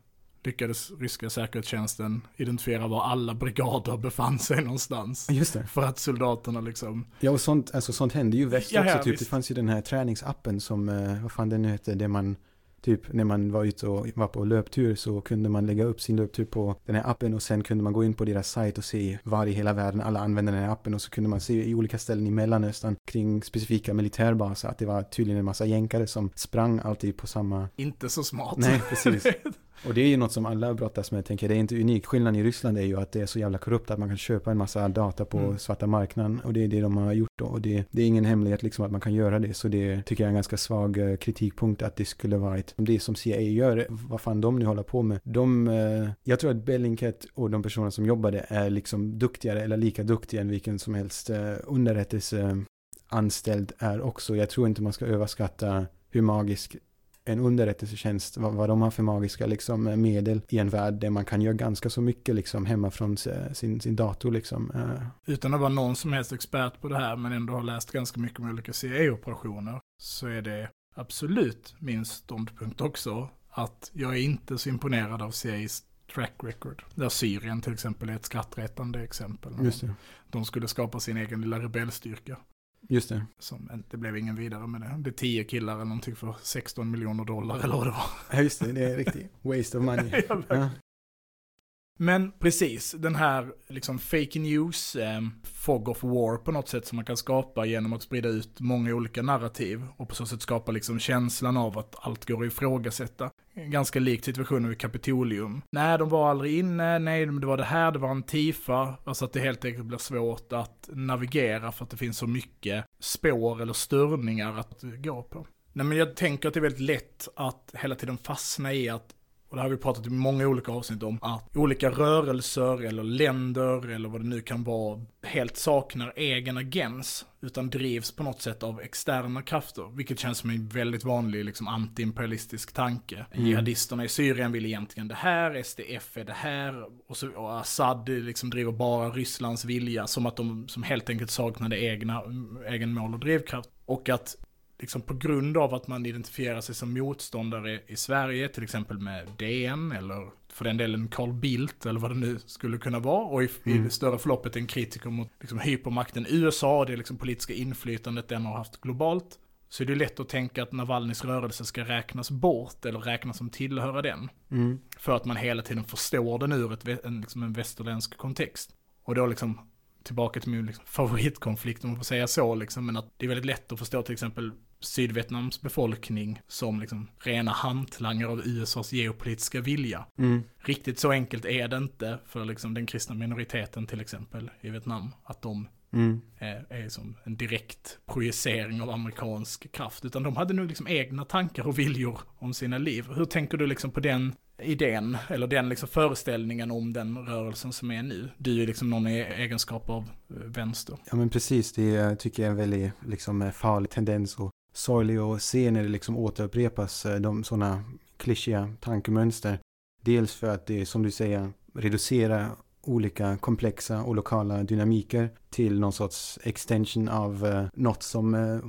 lyckades ryska säkerhetstjänsten identifiera var alla brigader befann sig någonstans. Just det. För att soldaterna liksom... Ja, och sånt, alltså, sånt hände ju väst också. Ja, typ. Det fanns ju den här träningsappen som, eh, vad fan den nu hette, det man Typ när man var ute och var på löptur så kunde man lägga upp sin löptur på den här appen och sen kunde man gå in på deras sajt och se var i hela världen alla använder den här appen och så kunde man se i olika ställen i Mellanöstern kring specifika militärbaser att det var tydligen en massa jänkare som sprang alltid på samma... Inte så smart. Nej, precis. Och det är ju något som alla brottas med, jag tänker, det är inte unikt. Skillnaden i Ryssland är ju att det är så jävla korrupt att man kan köpa en massa data på mm. svarta marknaden. Och det är det de har gjort då. Och det, det, är ingen hemlighet liksom att man kan göra det. Så det tycker jag är en ganska svag eh, kritikpunkt att det skulle vara ett, det som CIA gör, vad fan de nu håller på med. De, eh, jag tror att Bellingcat och de personer som jobbade är liksom duktigare eller lika duktiga än vilken som helst eh, underrättelseanställd är också. Jag tror inte man ska överskatta hur magisk en underrättelsetjänst, vad, vad de har för magiska liksom, medel i en värld där man kan göra ganska så mycket liksom, hemma från sin, sin dator. Liksom. Eh. Utan att vara någon som helst expert på det här, men ändå har läst ganska mycket om olika CIA-operationer, så är det absolut min ståndpunkt också, att jag är inte så imponerad av CIAs track record. Där Syrien till exempel är ett skrattretande exempel. Just det. De skulle skapa sin egen lilla rebellstyrka. Just det. Som, det blev ingen vidare med det. Det är tio killar eller någonting för 16 miljoner dollar eller vad det var. Ja just det, det är riktigt waste of money. ja, men precis, den här liksom fake news, eh, fog of war på något sätt som man kan skapa genom att sprida ut många olika narrativ och på så sätt skapa liksom känslan av att allt går att ifrågasätta. Ganska likt situationen vid Kapitolium. Nej, de var aldrig inne, nej, det var det här, det var antifa. Alltså att det helt enkelt blir svårt att navigera för att det finns så mycket spår eller störningar att gå på. Nej men jag tänker att det är väldigt lätt att hela tiden fastna i att och det har vi pratat i många olika avsnitt om, att olika rörelser eller länder eller vad det nu kan vara helt saknar egen agens, utan drivs på något sätt av externa krafter, vilket känns som en väldigt vanlig liksom, antiimperialistisk tanke. Mm. Jihadisterna i Syrien vill egentligen det här, SDF är det här, och, så, och Assad liksom driver bara Rysslands vilja, som att de som helt enkelt saknade egna, egen mål och drivkraft. Och att liksom på grund av att man identifierar sig som motståndare i Sverige, till exempel med DN eller för den delen Carl Bildt eller vad det nu skulle kunna vara. Och i, Mm. i det större förloppet en kritiker mot liksom, hypermakten USA och det liksom, politiska inflytandet den har haft globalt. Så är det lätt att tänka att Navalnys rörelse ska räknas bort eller räknas som tillhöra den. Mm. För att man hela tiden förstår den ur ett, en, liksom en västerländsk kontext. Och då liksom tillbaka till min liksom, favoritkonflikt om man får säga så liksom, men att det är väldigt lätt att förstå till exempel Sydvietnams befolkning som liksom rena hantlangare av USAs geopolitiska vilja. Mm. Riktigt så enkelt är det inte för liksom den kristna minoriteten till exempel i Vietnam, att de Mm. är, är som en direkt projicering av amerikansk kraft, utan de hade nog liksom egna tankar och viljor om sina liv. Hur tänker du liksom på den idén, eller den liksom föreställningen om den rörelsen som är nu? Du är liksom någon i egenskap av eh, vänster. Ja men precis, det tycker jag är en väldigt liksom, eh, farlig tendens att se när det liksom återupprepas eh, de sådana klyschiga tankemönster. Dels för att det, som du säger, reducerar olika komplexa och lokala dynamiker till någon sorts extension av eh, något som eh,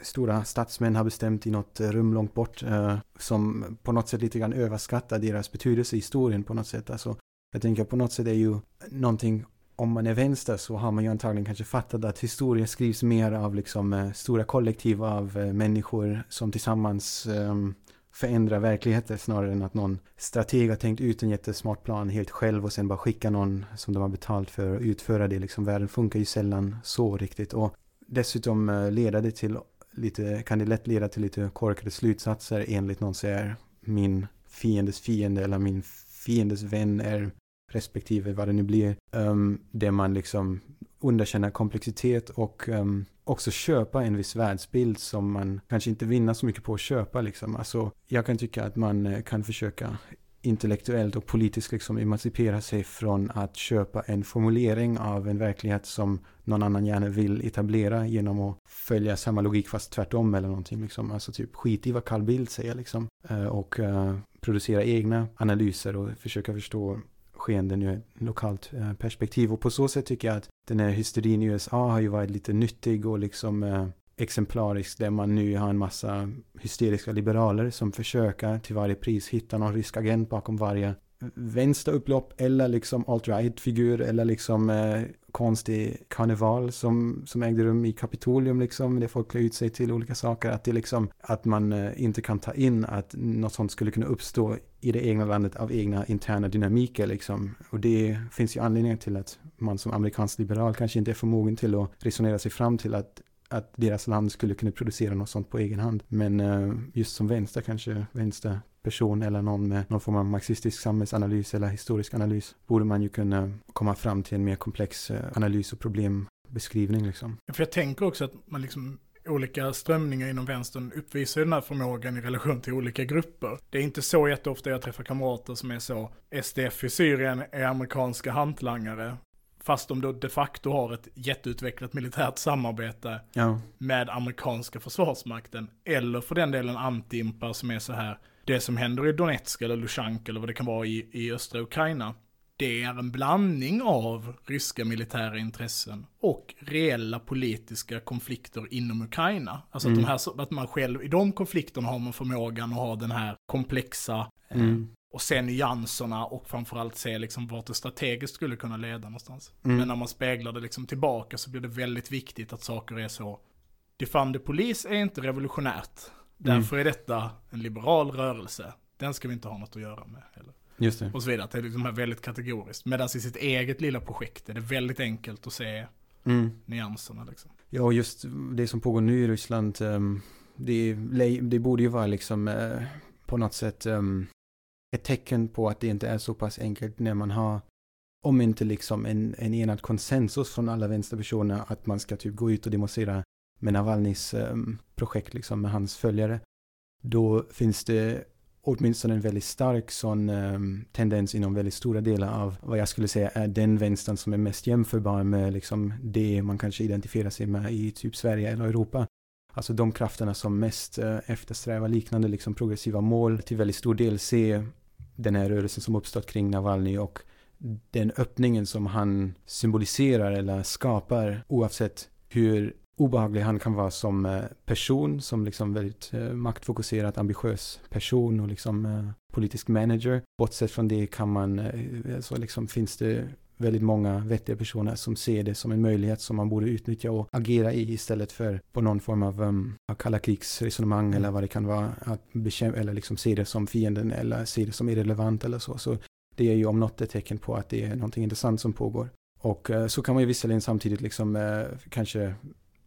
stora statsmän har bestämt i något eh, rum långt bort eh, som på något sätt lite grann överskattar deras betydelse i historien på något sätt. Alltså, jag tänker på något sätt är ju någonting om man är vänster så har man ju antagligen kanske fattat att historia skrivs mer av liksom eh, stora kollektiv av eh, människor som tillsammans ehm, förändrar verkligheten snarare än att någon strateg har tänkt ut en jättesmart plan helt själv och sen bara skicka någon som de har betalt för att utföra det. Liksom, världen funkar ju sällan så riktigt och dessutom eh, leder det till lite, kan det lätt leda till lite korkade slutsatser enligt någon säger min fiendes fiende eller min fiendes vän är respektive vad det nu blir. Ehm, um, där man liksom underkänner komplexitet och um, också köpa en viss världsbild som man kanske inte vinner så mycket på att köpa liksom. Alltså, jag kan tycka att man eh, kan försöka intellektuellt och politiskt liksom emancipera sig från att köpa en formulering av en verklighet som någon annan gärna vill etablera genom att följa samma logik fast tvärtom eller någonting liksom. Alltså typ skit i vad Carl Bildt säger liksom. Eh, och uh, producera egna analyser och försöka förstå skeenden ur ett lokalt eh, perspektiv. Och på så sätt tycker jag att den här hysterin i USA har ju varit lite nyttig och liksom eh, exemplarisk där man nu har en massa hysteriska liberaler som försöker till varje pris hitta någon rysk agent bakom varje vänsterupplopp eller liksom alt-right-figur eller liksom eh, konstig karneval som, som ägde rum i Kapitolium liksom, där folk klär ut sig till olika saker, att det liksom, att man eh, inte kan ta in att något sånt skulle kunna uppstå i det egna landet av egna interna dynamiker liksom. Och det finns ju anledningar till att man som amerikansk liberal kanske inte är förmogen till att resonera sig fram till att att deras land skulle kunna producera något sånt på egen hand. Men eh, just som vänster kanske, vänster, vänsterperson eller någon med någon form av marxistisk samhällsanalys eller historisk analys borde man ju kunna komma fram till en mer komplex eh, analys och problembeskrivning liksom. För jag tänker också att man liksom olika strömningar inom vänstern uppvisar den här förmågan i relation till olika grupper. Det är inte så jätteofta jag träffar kamrater som är så, SDF i Syrien är amerikanska hantlangare, fast de då de facto har ett jätteutvecklat militärt samarbete Ja, med amerikanska försvarsmakten, eller för den delen antiimpar som är så här, det som händer i Donetsk eller Lushansk eller vad det kan vara i, i östra Ukraina, det är en blandning av ryska militära intressen och reella politiska konflikter inom Ukraina. Alltså att, Mm. de här, att man själv, i de konflikterna har man förmågan att ha den här komplexa eh, mm. och se nyanserna och framförallt se liksom vart det strategiskt skulle kunna leda någonstans. Mm. Men när man speglar det liksom tillbaka så blir det väldigt viktigt att saker är så. Defund the Police är inte revolutionärt. Därför är detta en liberal rörelse. Den ska vi inte ha något att göra med. Eller. just det. Och så vidare. Det är liksom väldigt kategoriskt. Medan i sitt eget lilla projekt är det väldigt enkelt att se Mm. nyanserna liksom. Ja, och just det som pågår nu i Ryssland, ehm, det, det borde ju vara liksom eh, på något sätt ehm, ett tecken på att det inte är så pass enkelt när man har, om inte liksom en, en enad konsensus från alla vänsterpersoner att man ska typ gå ut och demonstrera med Navalnys eh, projekt liksom med hans följare. Då finns det åtminstone en väldigt stark sån um, tendens inom väldigt stora delar av vad jag skulle säga är den vänstern som är mest jämförbar med liksom det man kanske identifierar sig med i typ Sverige eller Europa. Alltså de krafterna som mest uh, eftersträvar liknande liksom progressiva mål till väldigt stor del ser den här rörelsen som uppstått kring Navalny och den öppningen som han symboliserar eller skapar oavsett hur obehaglig han kan vara som eh, person, som liksom väldigt eh, maktfokuserad, ambitiös person och liksom eh, politisk manager. Bortsett från det kan man, så liksom finns det väldigt många vettiga personer som ser det som en möjlighet som man borde utnyttja och agera i istället för på någon form av um, kalla krigsresonemang mm. eller vad det kan vara att bekämpa eller liksom se det som fienden eller se det som irrelevant eller så. Så det är ju om något ett tecken på att det är någonting intressant som pågår. Och så kan man ju visserligen samtidigt liksom uh, kanske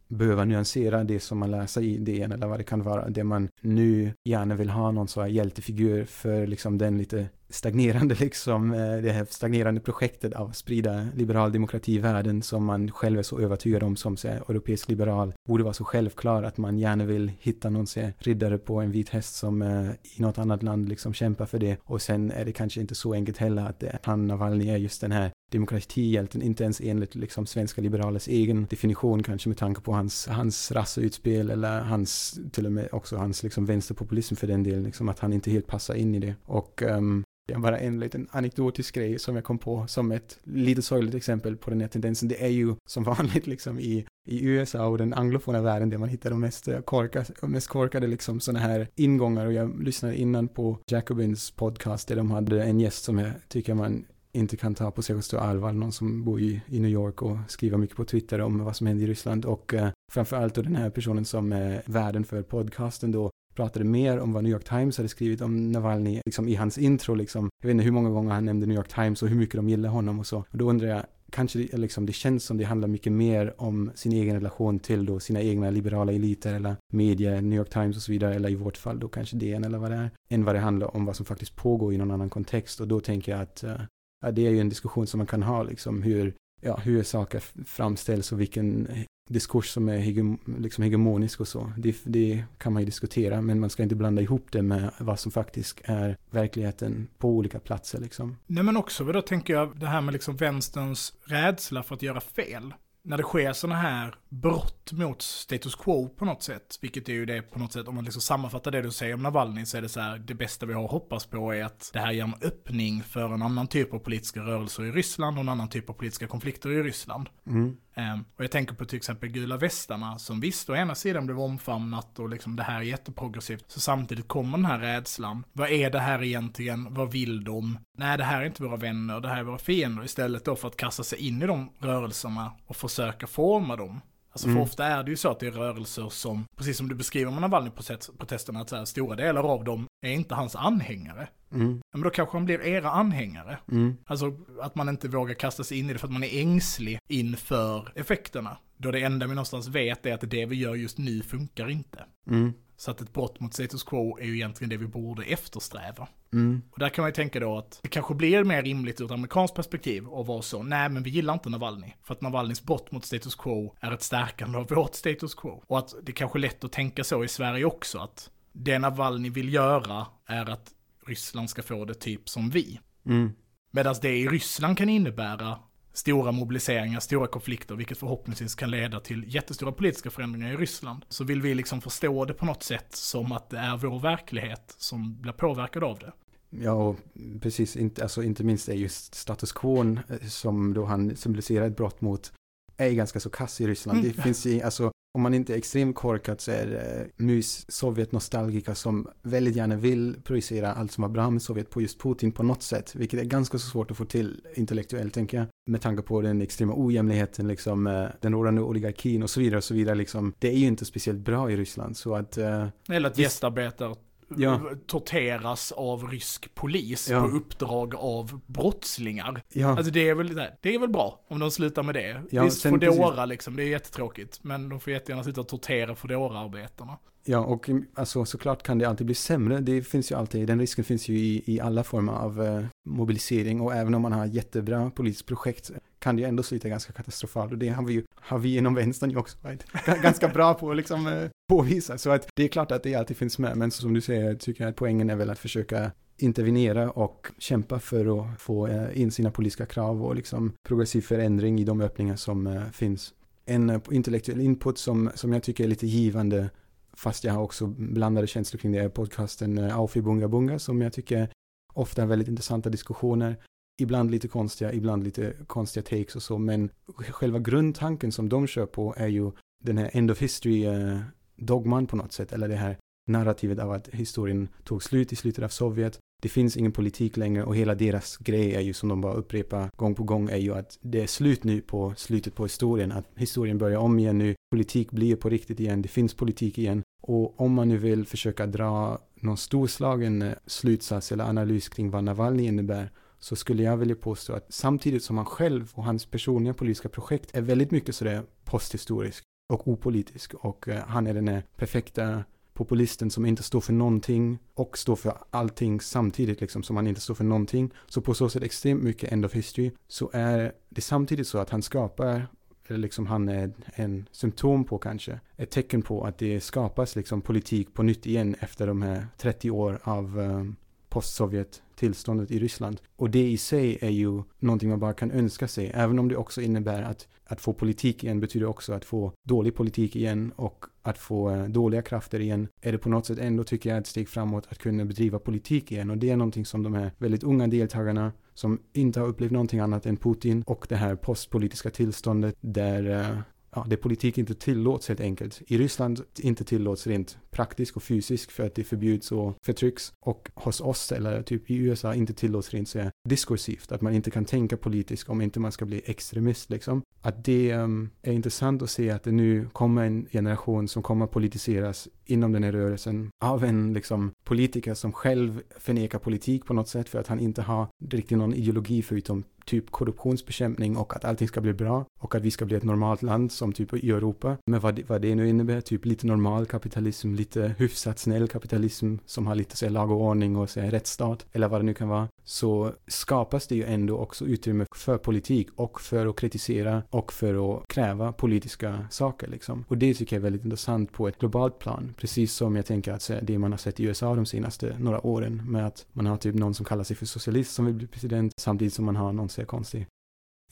behöva nyansera det som man läser i DN eller vad det kan vara. Det man nu gärna vill ha någon sån här hjältefigur för liksom den lite stagnerande liksom, eh, det här stagnerande projektet av att sprida liberal demokrati i världen som man själv är så övertygad om som så här europeisk liberal. Borde vara så självklar att man gärna vill hitta någon så här riddare på en vit häst som eh, i något annat land liksom kämpar för det. Och sen är det kanske inte så enkelt heller att det, han Navalny är just den här demokratihjälten, inte ens enligt liksom svenska liberalers egen definition kanske med tanke på hans, hans rasseutspel eller hans, till och med också hans liksom vänsterpopulism för den delen, liksom att han inte helt passar in i det. Och um, bara en liten anekdotisk grej som jag kom på som ett lite sorgligt exempel på den här tendensen. Det är ju som vanligt liksom i, i USA och den anglofona världen där man hittar de mest korkade, mest korkade liksom sådana här ingångar. Och jag lyssnade innan på Jacobins podcast där de hade en gäst som jag tycker man inte kan ta på särskilt stort allvar, någon som bor i, i New York och skriver mycket på Twitter om vad som händer i Ryssland. Och eh, framförallt då den här personen som eh, är värden för podcasten då pratade mer om vad New York Times hade skrivit om Navalny, liksom i hans intro liksom. Jag vet inte hur många gånger han nämnde New York Times och hur mycket de gillar honom och så. Och då undrar jag, kanske det, liksom, det känns som det handlar mycket mer om sin egen relation till då sina egna liberala eliter eller media, New York Times och så vidare, eller i vårt fall då kanske DN eller vad det är, än vad det handlar om vad som faktiskt pågår i någon annan kontext. Och då tänker jag att uh, det är ju en diskussion som man kan ha, liksom hur, ja, hur saker framställs och vilken diskurs som är hegem, liksom hegemonisk och så. Det, det, kan man ju diskutera, men man ska inte blanda ihop det med vad som faktiskt är verkligheten på olika platser liksom. Nej men också, då tänker jag det här med liksom vänsterns rädsla för att göra fel när det sker sådana här brott mot status quo på något sätt, vilket är ju det på något sätt, om man liksom sammanfattar det du säger om Navalny så är det så här, det bästa vi har att hoppas på är att det här ger en öppning för en annan typ av politiska rörelser i Ryssland och en annan typ av politiska konflikter i Ryssland. Mm. Ehm, och jag tänker på till exempel gula västarna som visst, å ena sidan blev omfamnat och liksom det här är jätteprogressivt, så samtidigt kommer den här rädslan. Vad är det här egentligen? Vad vill de? Nej, det här är inte våra vänner, det här är våra fiender. Istället då för att kasta sig in i de rörelserna och försöka forma dem. Alltså mm. för ofta är det ju så att det är rörelser som, precis som du beskriver med Navalny-protesterna, att så här, stora delar av dem är inte hans anhängare. Mm. Men då kanske han blir era anhängare. Mm. Alltså att man inte vågar kasta sig in i det för att man är ängslig inför effekterna. Då det enda vi någonstans vet är att det vi gör just nu funkar inte. Mm. Så att ett brott mot status quo är ju egentligen det vi borde eftersträva. Mm. Och där kan man ju tänka då att det kanske blir mer rimligt ur ett amerikanskt perspektiv att vara så, nej men vi gillar inte Navalny. För att Navalnys brott mot status quo är ett stärkande av vårt status quo. Och att det kanske är lätt att tänka så i Sverige också, att det Navalny vill göra är att Ryssland ska få det typ som vi. Mm. Medan det i Ryssland kan innebära stora mobiliseringar, stora konflikter, vilket förhoppningsvis kan leda till jättestora politiska förändringar i Ryssland. Så vill vi liksom förstå det på något sätt som att det är vår verklighet som blir påverkad av det. Ja, och precis, inte, alltså, inte minst är just status quo eh, som då han symboliserar ett brott mot är ganska så kass i Ryssland. Mm. Det finns ju, alltså, om man inte är extremt korkad så är det mus Sovjet-nostalgiker som väldigt gärna vill projicera allt som var bra med Sovjet på just Putin på något sätt, vilket är ganska så svårt att få till intellektuellt, tänker jag. Med tanke på den extrema ojämlikheten, liksom, eh, den rådande oligarkin och så vidare och så vidare, liksom. Det är ju inte speciellt bra i Ryssland, så att... Uh, Eller att gästarbetare ja. torteras av rysk polis ja. på uppdrag av brottslingar. Ja. Alltså det är, väl, det är väl bra om de slutar med det. Ja, Visst, Foodora liksom, det är jättetråkigt. Men de får jättegärna sluta tortera Foodora-arbetarna. Ja, och mm, alltså, såklart kan det alltid bli sämre. Det finns ju alltid, den risken finns ju i, i alla former av eh, mobilisering och även om man har jättebra politiskt projekt kan det ju ändå sluta ganska katastrofalt och det har vi ju, har vi inom vänstern ju också varit ganska bra på att liksom eh, påvisa. Så att det är klart att det alltid finns med, men som du säger tycker jag att poängen är väl att försöka intervenera och kämpa för att få eh, in sina politiska krav och liksom progressiv förändring i de öppningar som eh, finns. En eh, intellektuell input som, som jag tycker är lite givande fast jag har också blandade känslor kring det är podcasten eh, Aufi Bunga Bunga som jag tycker ofta är väldigt intressanta diskussioner. Ibland lite konstiga, ibland lite konstiga takes och så, men själva grundtanken som de kör på är ju den här end of history eh, dogman på något sätt, eller det här narrativet av att historien tog slut i slutet av Sovjet. Det finns ingen politik längre och hela deras grej är ju som de bara upprepar gång på gång är ju att det är slut nu på slutet på historien, att historien börjar om igen nu, politik blir på riktigt igen, det finns politik igen. Och om man nu vill försöka dra någon storslagen eh, slutsats eller analys kring vad Navalny innebär så skulle jag vilja påstå att samtidigt som han själv och hans personliga politiska projekt är väldigt mycket sådär posthistorisk och opolitisk och eh, han är den perfekta populisten som inte står för någonting och står för allting samtidigt liksom som han inte står för någonting. Så på så sätt extremt mycket end of history så är det samtidigt så att han skapar eller liksom han är en symptom på kanske, ett tecken på att det skapas liksom politik på nytt igen efter de här 30 år av um, postsovjet tillståndet i Ryssland. Och det i sig är ju någonting man bara kan önska sig, även om det också innebär att att få politik igen betyder också att få dålig politik igen och att få eh, dåliga krafter igen är det på något sätt ändå tycker jag ett steg framåt att kunna bedriva politik igen och det är någonting som de här väldigt unga deltagarna som inte har upplevt någonting annat än Putin och det här postpolitiska tillståndet där eh, ja, det politik inte tillåts helt enkelt. I Ryssland inte tillåts rent praktiskt och fysiskt för att det förbjuds och förtrycks. Och hos oss, eller typ i USA, inte tillåts rent så diskursivt. Att man inte kan tänka politiskt om inte man ska bli extremist liksom. Att det um, är intressant att se att det nu kommer en generation som kommer att politiseras inom den här rörelsen av en liksom politiker som själv förnekar politik på något sätt för att han inte har riktigt någon ideologi förutom typ korruptionsbekämpning och att allting ska bli bra och att vi ska bli ett normalt land som typ i Europa. Men vad det, vad det nu innebär, typ lite normal kapitalism, lite hyfsat snäll kapitalism som har lite så lag och ordning och så rättsstat eller vad det nu kan vara, så skapas det ju ändå också utrymme för politik och för att kritisera och för att kräva politiska saker liksom. Och det tycker jag är väldigt intressant på ett globalt plan. Precis som jag tänker att det man har sett i USA de senaste några åren med att man har typ någon som kallar sig för socialist som vill bli president samtidigt som man har någon är konstig.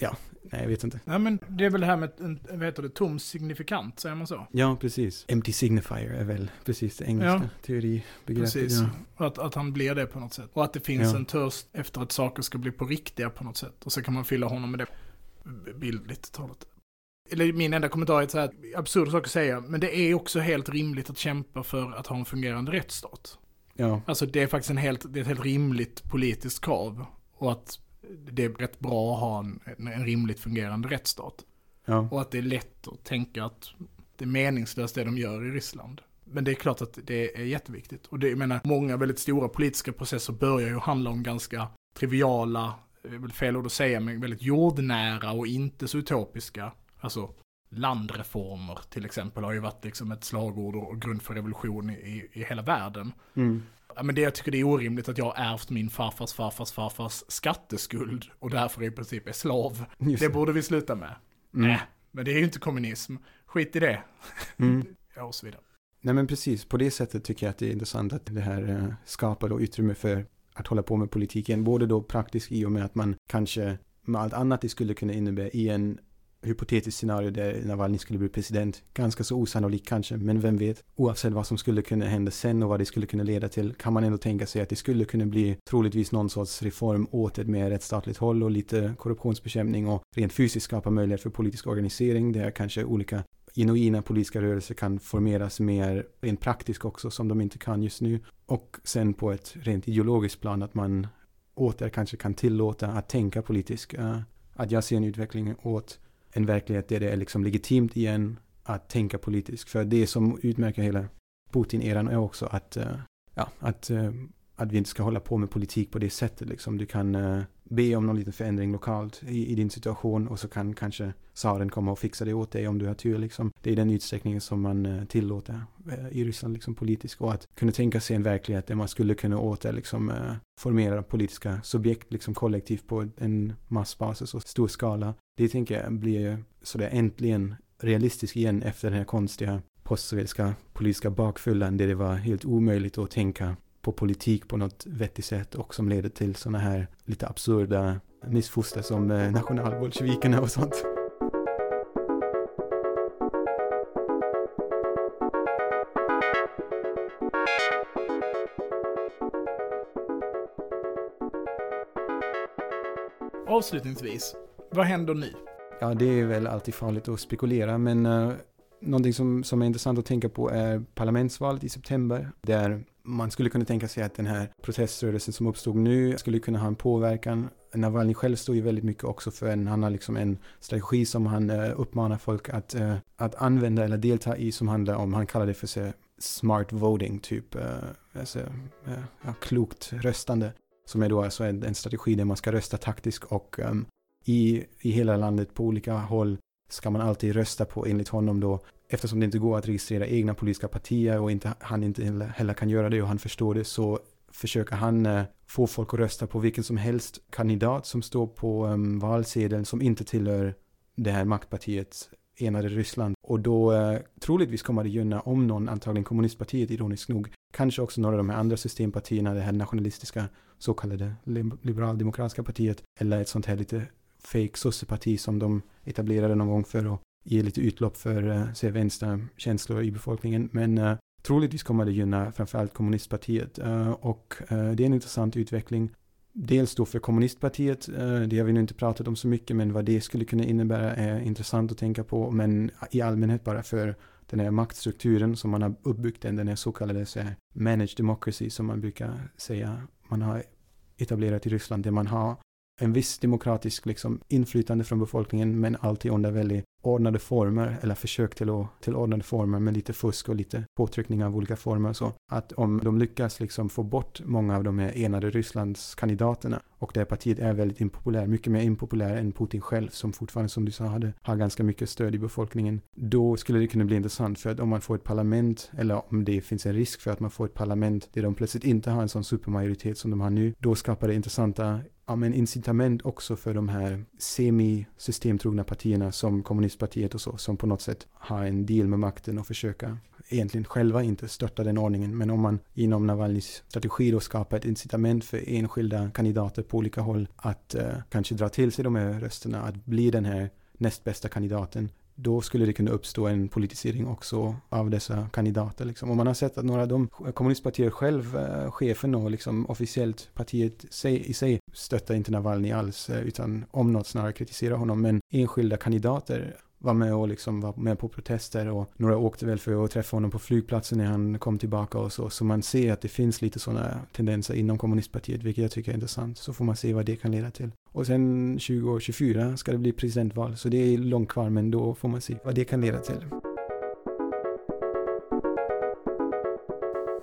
Ja, nej jag vet inte. Nej men det är väl det här med, vad heter det, tom signifikant, säger man så? Ja, precis. Empty signifier är väl precis det engelska ja. teoribegreppet. Precis, ja. att, att han blir det på något sätt. Och att det finns ja. en törst efter att saker ska bli på riktiga på något sätt. Och så kan man fylla honom med det bildligt talat. Eller min enda kommentar är så här, absurd sak att säga, men det är också helt rimligt att kämpa för att ha en fungerande rättsstat. Ja. Alltså det är faktiskt en helt, det är ett helt rimligt politiskt krav. Och att det är rätt bra att ha en, en rimligt fungerande rättsstat. Ja. Och att det är lätt att tänka att det är meningslöst det de gör i Ryssland. Men det är klart att det är jätteviktigt. Och det, jag menar, många väldigt stora politiska processer börjar ju handla om ganska triviala, det är väl fel ord att säga, men väldigt jordnära och inte så utopiska. Alltså landreformer till exempel har ju varit liksom ett slagord och grund för revolution i, i hela världen. Mm. Ja, men det jag tycker det är orimligt att jag har ärvt min farfars farfars farfars skatteskuld och därför i princip är slav. Just det borde vi sluta med. Mm. Nej, men det är ju inte kommunism. Skit i det. Mm. ja, och så vidare. Nej men precis, på det sättet tycker jag att det är intressant att det här eh, skapar då utrymme för att hålla på med politiken. Både då praktiskt i och med att man kanske med allt annat det skulle kunna innebära i en hypotetiskt scenario där Navalny skulle bli president. Ganska så osannolikt kanske, men vem vet. Oavsett vad som skulle kunna hända sen och vad det skulle kunna leda till kan man ändå tänka sig att det skulle kunna bli troligtvis någon sorts reform åt ett mer rättsstatligt håll och lite korruptionsbekämpning och rent fysiskt skapa möjlighet för politisk organisering där kanske olika genuina politiska rörelser kan formeras mer rent praktiskt också som de inte kan just nu. Och sen på ett rent ideologiskt plan att man åter kanske kan tillåta att tänka politiskt. Eh, att jag ser en utveckling åt en verklighet där det är liksom legitimt igen att tänka politiskt. För det som utmärker hela Putin-eran är också att, uh, ja, att, uh, att vi inte ska hålla på med politik på det sättet. Liksom. Du kan uh, be om någon liten förändring lokalt i, i din situation och så kan kanske tsaren komma och fixa det åt dig om du har tur liksom. Det är den utsträckningen som man tillåter i Ryssland liksom politiskt och att kunna tänka sig en verklighet där man skulle kunna åter liksom formera politiska subjekt liksom kollektivt på en massbasis och stor skala. Det tänker jag blir sådär äntligen realistiskt igen efter den här konstiga postsovjetiska politiska bakfyllan där det var helt omöjligt att tänka på politik på något vettigt sätt och som leder till sådana här lite absurda missfoster som eh, nationalbolsjevikerna och sånt. Avslutningsvis, vad händer nu? Ja, det är väl alltid farligt att spekulera, men uh, någonting som, som är intressant att tänka på är parlamentsvalet i september, där man skulle kunna tänka sig att den här proteströrelsen som uppstod nu skulle kunna ha en påverkan. Navalny själv står ju väldigt mycket också för en, han har liksom en strategi som han uh, uppmanar folk att, uh, att använda eller delta i som handlar om, han kallar det för sig smart voting, typ uh, alltså, ja, klokt röstande. Som är då alltså en, en strategi där man ska rösta taktiskt och um, i, i hela landet på olika håll ska man alltid rösta på enligt honom då eftersom det inte går att registrera egna politiska partier och inte, han inte heller kan göra det och han förstår det så försöker han eh, få folk att rösta på vilken som helst kandidat som står på um, valsedeln som inte tillhör det här maktpartiet enade Ryssland. Och då uh, troligtvis kommer det gynna om någon, antagligen kommunistpartiet ironiskt nog, kanske också några av de här andra systempartierna, det här nationalistiska så kallade liberaldemokratiska partiet, eller ett sånt här lite fake sosseparti som de etablerade någon gång för att ge lite utlopp för eh, uh, se vänstra känslor i befolkningen. Men uh, troligtvis kommer det gynna framförallt kommunistpartiet uh, och uh, det är en intressant utveckling. Dels då för kommunistpartiet, det har vi nu inte pratat om så mycket, men vad det skulle kunna innebära är intressant att tänka på, men i allmänhet bara för den här maktstrukturen som man har uppbyggt, den, den här så kallade så här, managed democracy som man brukar säga man har etablerat i Ryssland, där man har en viss demokratisk liksom, inflytande från befolkningen men alltid under väldigt ordnade former eller försök till, att, till ordnade former med lite fusk och lite påtryckningar av olika former så att om de lyckas liksom få bort många av de här enade Rysslands kandidaterna och det partiet är väldigt impopulär, mycket mer impopulär än Putin själv som fortfarande som du sa hade, har ganska mycket stöd i befolkningen. Då skulle det kunna bli intressant för att om man får ett parlament eller om det finns en risk för att man får ett parlament där de plötsligt inte har en sån supermajoritet som de har nu, då skapar det intressanta ja, men incitament också för de här semi-systemtrogna partierna som kommunistpartiet och så, som på något sätt har en deal med makten och försöka egentligen själva inte störta den ordningen. Men om man inom Navalnys strategi då skapar ett incitament för enskilda kandidater på olika håll att eh, kanske dra till sig de här rösterna, att bli den här näst bästa kandidaten, då skulle det kunna uppstå en politisering också av dessa kandidater. Liksom. Och man har sett att några av de kommunistpartier själv, eh, chefen och liksom officiellt partiet sig, i sig stöttar inte Navalny alls, eh, utan om något snarare kritiserar honom. Men enskilda kandidater var med och liksom var med på protester och några åkte väl för att träffa honom på flygplatsen när han kom tillbaka och så. Så man ser att det finns lite sådana tendenser inom kommunistpartiet, vilket jag tycker är intressant. Så får man se vad det kan leda till. Och sen 2024 ska det bli presidentval, så det är långt kvar, men då får man se vad det kan leda till.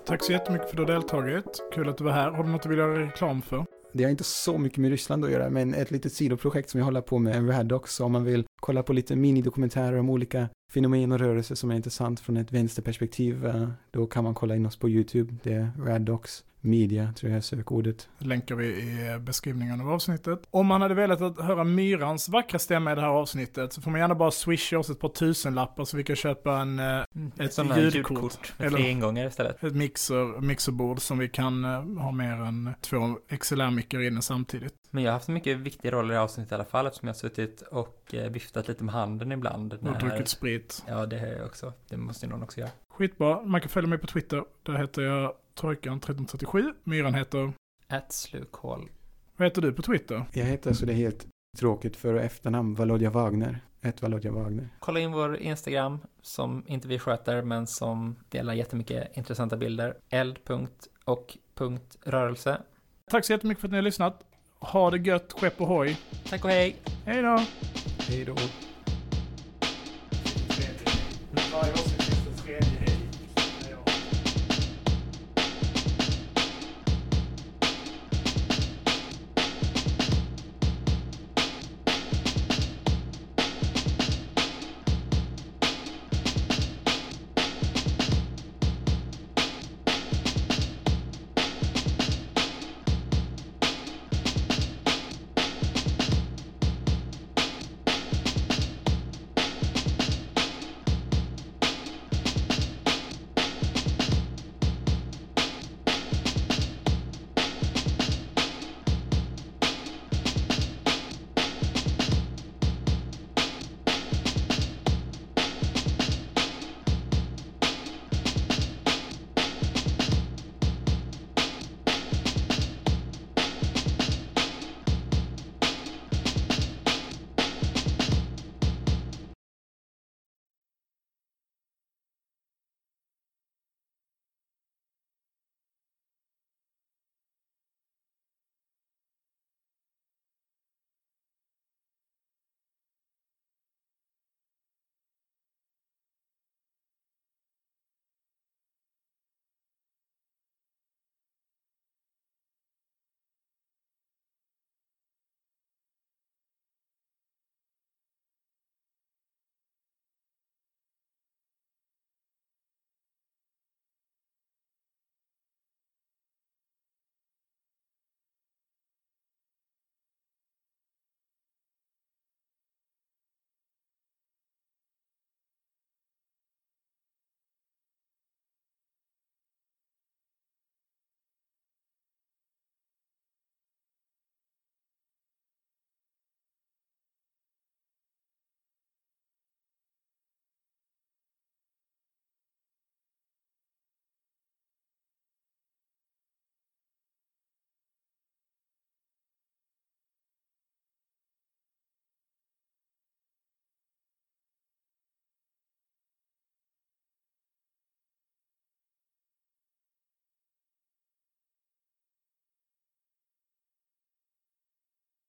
Tack så jättemycket för att du har deltagit. Kul att du var här. Har du något du vill göra reklam för? Det har inte så mycket med Ryssland att göra, men ett litet sidoprojekt som jag håller på med, en Radox, om man vill kolla på lite minidokumentärer om olika fenomen och rörelser som är intressant från ett vänsterperspektiv, eh, då kan man kolla in oss på YouTube. Det är Radox media, tror jag är sökordet. länkar vi i beskrivningen av avsnittet. Om man hade velat att höra Myrans vackra stämma i det här avsnittet så får man gärna bara swisha oss ett par tusenlappar så vi kan köpa en, eh, Mm, ett sådana ljudkort. med Eller- ingångar istället. ett mixer, mixerbord som vi kan eh, ha mer än två XLR-mickar inne samtidigt. Men jag har haft en mycket viktig roll i det här avsnittet i alla fall eftersom jag har suttit och eh, viftat lite med handen ibland. Och druckit sprit. Ja, det har jag också. Det måste ju någon också göra. Skitbra. Man kan följa mig på Twitter. Där heter jag Trojkan1337. Myran heter... At slukhål. Vad heter du på Twitter? Jag heter så det är helt tråkigt för och efternamn, Valodja Wagner. Ett Valodja Wagner. Kolla in vår Instagram som inte vi sköter men som delar jättemycket intressanta bilder. eld. och rörelse. Tack så jättemycket för att ni har lyssnat. Ha det gött, skepp och hoj. Tack och hej! Hej då! Hej då.